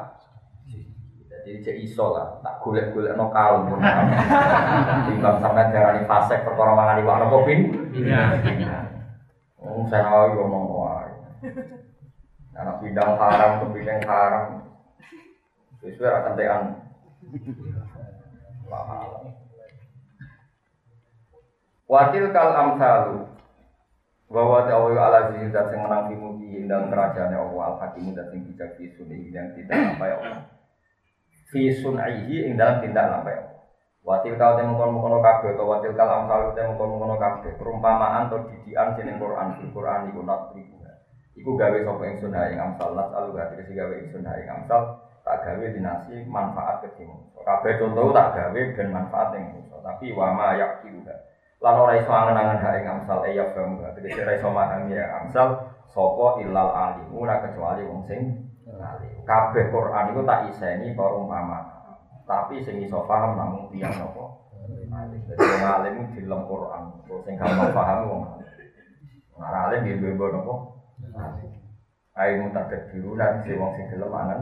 Jadi cek iso lah Tak golek-golek no kaum Timbang sampai darani fasek Perkara mangan iwak no kopin Oh, saya tahu ngomong wae. Anak bidang haram ke bidang haram. Sesuai akan tean. Wakil kal amsalu bahwa ta'awu ala zini dat sing menang fimuki dalam kerajaan Allah al hakimu dat sing bijak fi sunai yang tidak sampai Allah fi sunaihi ing dalam tindak sampai Allah Watil kau temu kono kono kabeh atau watil kal amsal temu kono kono kabeh perumpamaan atau didikan sini Quran di Quran iku nak ribu. Iku gawe sapa ingsun ha ing amsal nas alu gak dikasih gawe ingsun ha ing amsal tak gawe dinasi manfaat ketimu. Kabeh contoh tak gawe ben manfaat ing. Tapi wa ma yaqilu lan ora iso angen-angen hak ing amsal e ya faham tegese ora iso ya amsal sapa illal alim ora kecuali wong sing alim. Kabeh Quran iku tak iseni para umpama. Tapi sing iso paham namung tiyang napa dadi wong alim dilem Quran. Sing paham wong Wong alim. Nggih bebo napa ayo mutakat diruna si wong sing gelem angen.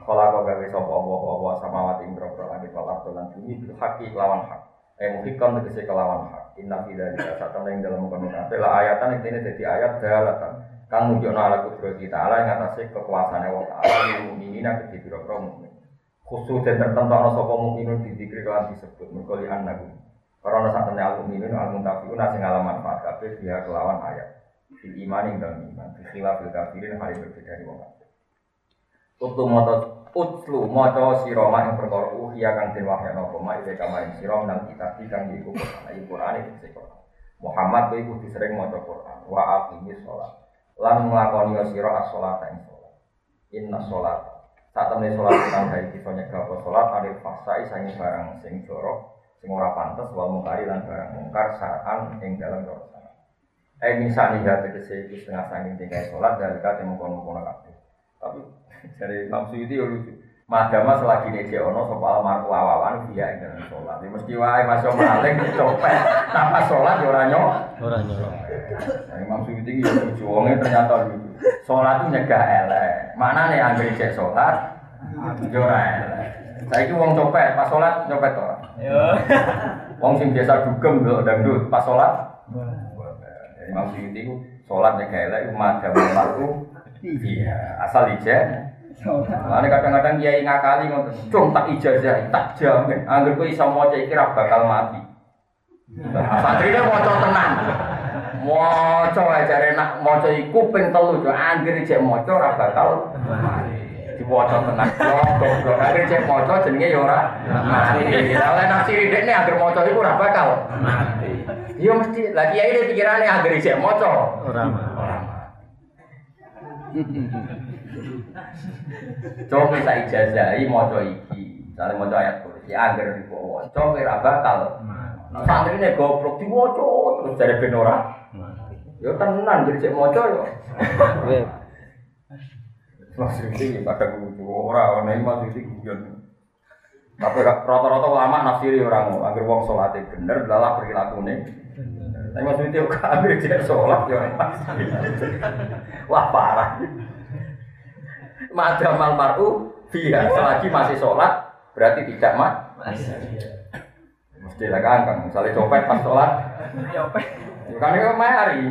Kala kau gawe sapa Allah Allah samawati ing boro langit wal ardh lan bumi bil haqi kelawan hak. Eh muhikam tegese kelawan hak. Inna fi dzalika satan ing dalem kono kabeh la ayatan iki dadi ayat dalatan. Kang nunjukno ala kudrati ta'ala ing atase kekuasaane wa ta'ala lil mukminina kedhi boro mukmin. Khusus dan tertentu ana sapa mukminun didikri kelan disebut mergo li annahu. Karena temen al mukminun al muntafiun sing ngalam manfaat kabeh dia kelawan ayat. Bil iman ing dalem iman. Khilafil kafirin hal yang berbeda dari wong kafir. Utlu moto utlu moto siroma yang perkara uhya kang den wahyana apa mak ide kama ing sira nang kitab kang iku Quran. Ayo Quran iki Quran. Muhammad kuwi kudu sering maca Quran. Wa aqimis shalah lan nglakoni sira as-shalat ing salat inna shalat sak temene salat kang gawe bisa nyegah apa salat alil fasai sange barang sing jorok sing ora pantes wal mungkari lan barang mungkar sa'an ing dalam dosa. Eh misalnya ya tegese iki setengah sanging tinggal salat dari kate mengkono-kono kabeh. Tapi dari Imam Suyuti ya lucu. Madama selagi nece ono soal marku awawan dia ing dalam sholat. Ya mesti wae mas yo maling copet. Nama sholat yo ora. Ora nyolong. Nah, Imam Suyuti ya lucu. Wongnya ternyata lucu. Sholat itu nyegah elek. Mana nih anggere cek sholat? Yo ora elek. Saiki wong copet pas sholat nyopet to. Wong sing biasa dugem lho dangdut pas sholat. Jadi Imam Suyuti ku sholat nyegah elek madama marku Iya, asal ijen. Mana kadang-kadang kiai ngakali ngoten, "Cung tak ijazah, tak jamin angger kowe iso maca iki ra bakal mati." Santrine maca tenan. Maca ae jare nak maca iku ping telu jo angger cek maca ora bakal mati. Diwaca tenan. Yo goblok, angger cek maca jenenge ya ora mati. Lah oleh nafsi dekne angger maca iku ora bakal mati. Yo mesti lagi kiai pikirane angger cek maca Ora mah. Coba kita ijazahi maca iki. Misalnya maca ayat kursi agar dibawa. Coba ora bakal. Santri ini goblok diwaca terus dari ben ora. Ya tenan jadi cek maca yo. Maksud ini pada kudu ora ana iki maksud iki guyon. Tapi rata-rata ulama nafsiri orang mau agar wong sholatnya bener, lalah perilakunya. Tapi maksud itu agar dia sholat ya. Wah parah. Madamal mar'u biya selagi masih sholat berarti tidak mat. Mesti lah kan, kan. misalnya copet pas sholat. Kan itu mari.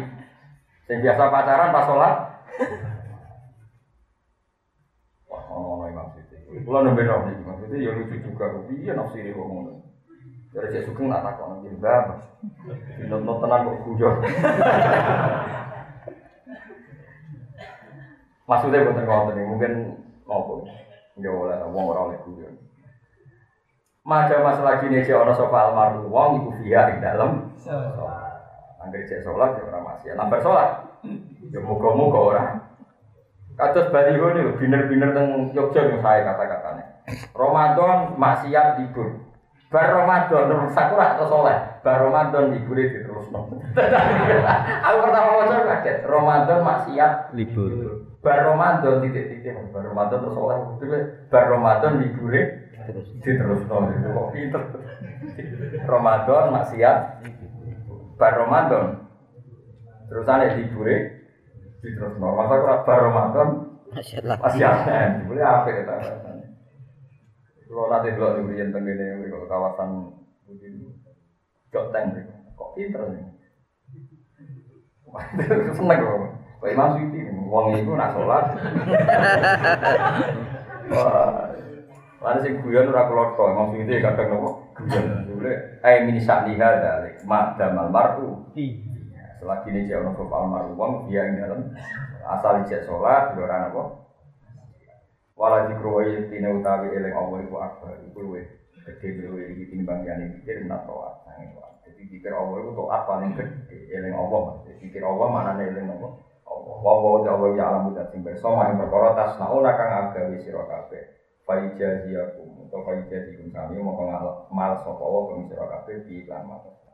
Yang biasa pacaran pas sholat. Wah, ngomong Imam Siti. Kulo nembe iki, maksudnya ya lucu juga. Piye nafsiri kok ngono. Dari cek sugeng tak mbah. Nonton tenan kok guyon. Maksudnya ngoten iki, mungkin ngopo. Ya oleh wong ora oleh guyon. Mada masalah gini sih ono sofa almarhum wong iku via ing dalem. Angger cek sholat ya ora masih. Lambar sholat. Ya muga-muga ora. Kados baliho nih, biner-biner teng Yogyo yang saya kata-katanya. Ramadan maksiat libur. Bar Ramadan sakura atau soleh. Bar Ramadan libur itu terus Aku pertama wajar kaget. Ramadan maksiat libur. Bar Ramadan titik-titik. Bar Ramadan terus soleh. Bar Ramadan libur Terus. terus itu kok pinter. Ramadan maksiat. Bar Ramadan. Terus ada libur terus masa ora bar Ramadan Masyaallah. masih ada, boleh apa kita. Kalau nanti dulu di ini, kalau kawasan mungkin joteng, kok pinter nih. Itu seneng kok. Kok Imam Suyuti, uang itu nak sholat. Lalu sing guyon ora kelot kok, Imam Suyuti kadang nopo guyon. Boleh, eh mini sakliha dalik, mak damal mar'u. Selagi ini jauh nopo almarhum wong, dia yang dalam asal ijek sholat, dia orang apa? Walau dikruwai tina utawi eling Allah iku akbar iku luwe gede luwe iki timbang yani pikir nak toat sange. Jadi pikir Allah iku toat paling gede eling Allah. Pikir Allah mana eling Allah. Wawo wa ya alamu dating besok main perkara tas nauna kang agawi siro kafe. Pai jadi aku, atau pai jadi kami mau kengal mal wa kami siro kafe di lama.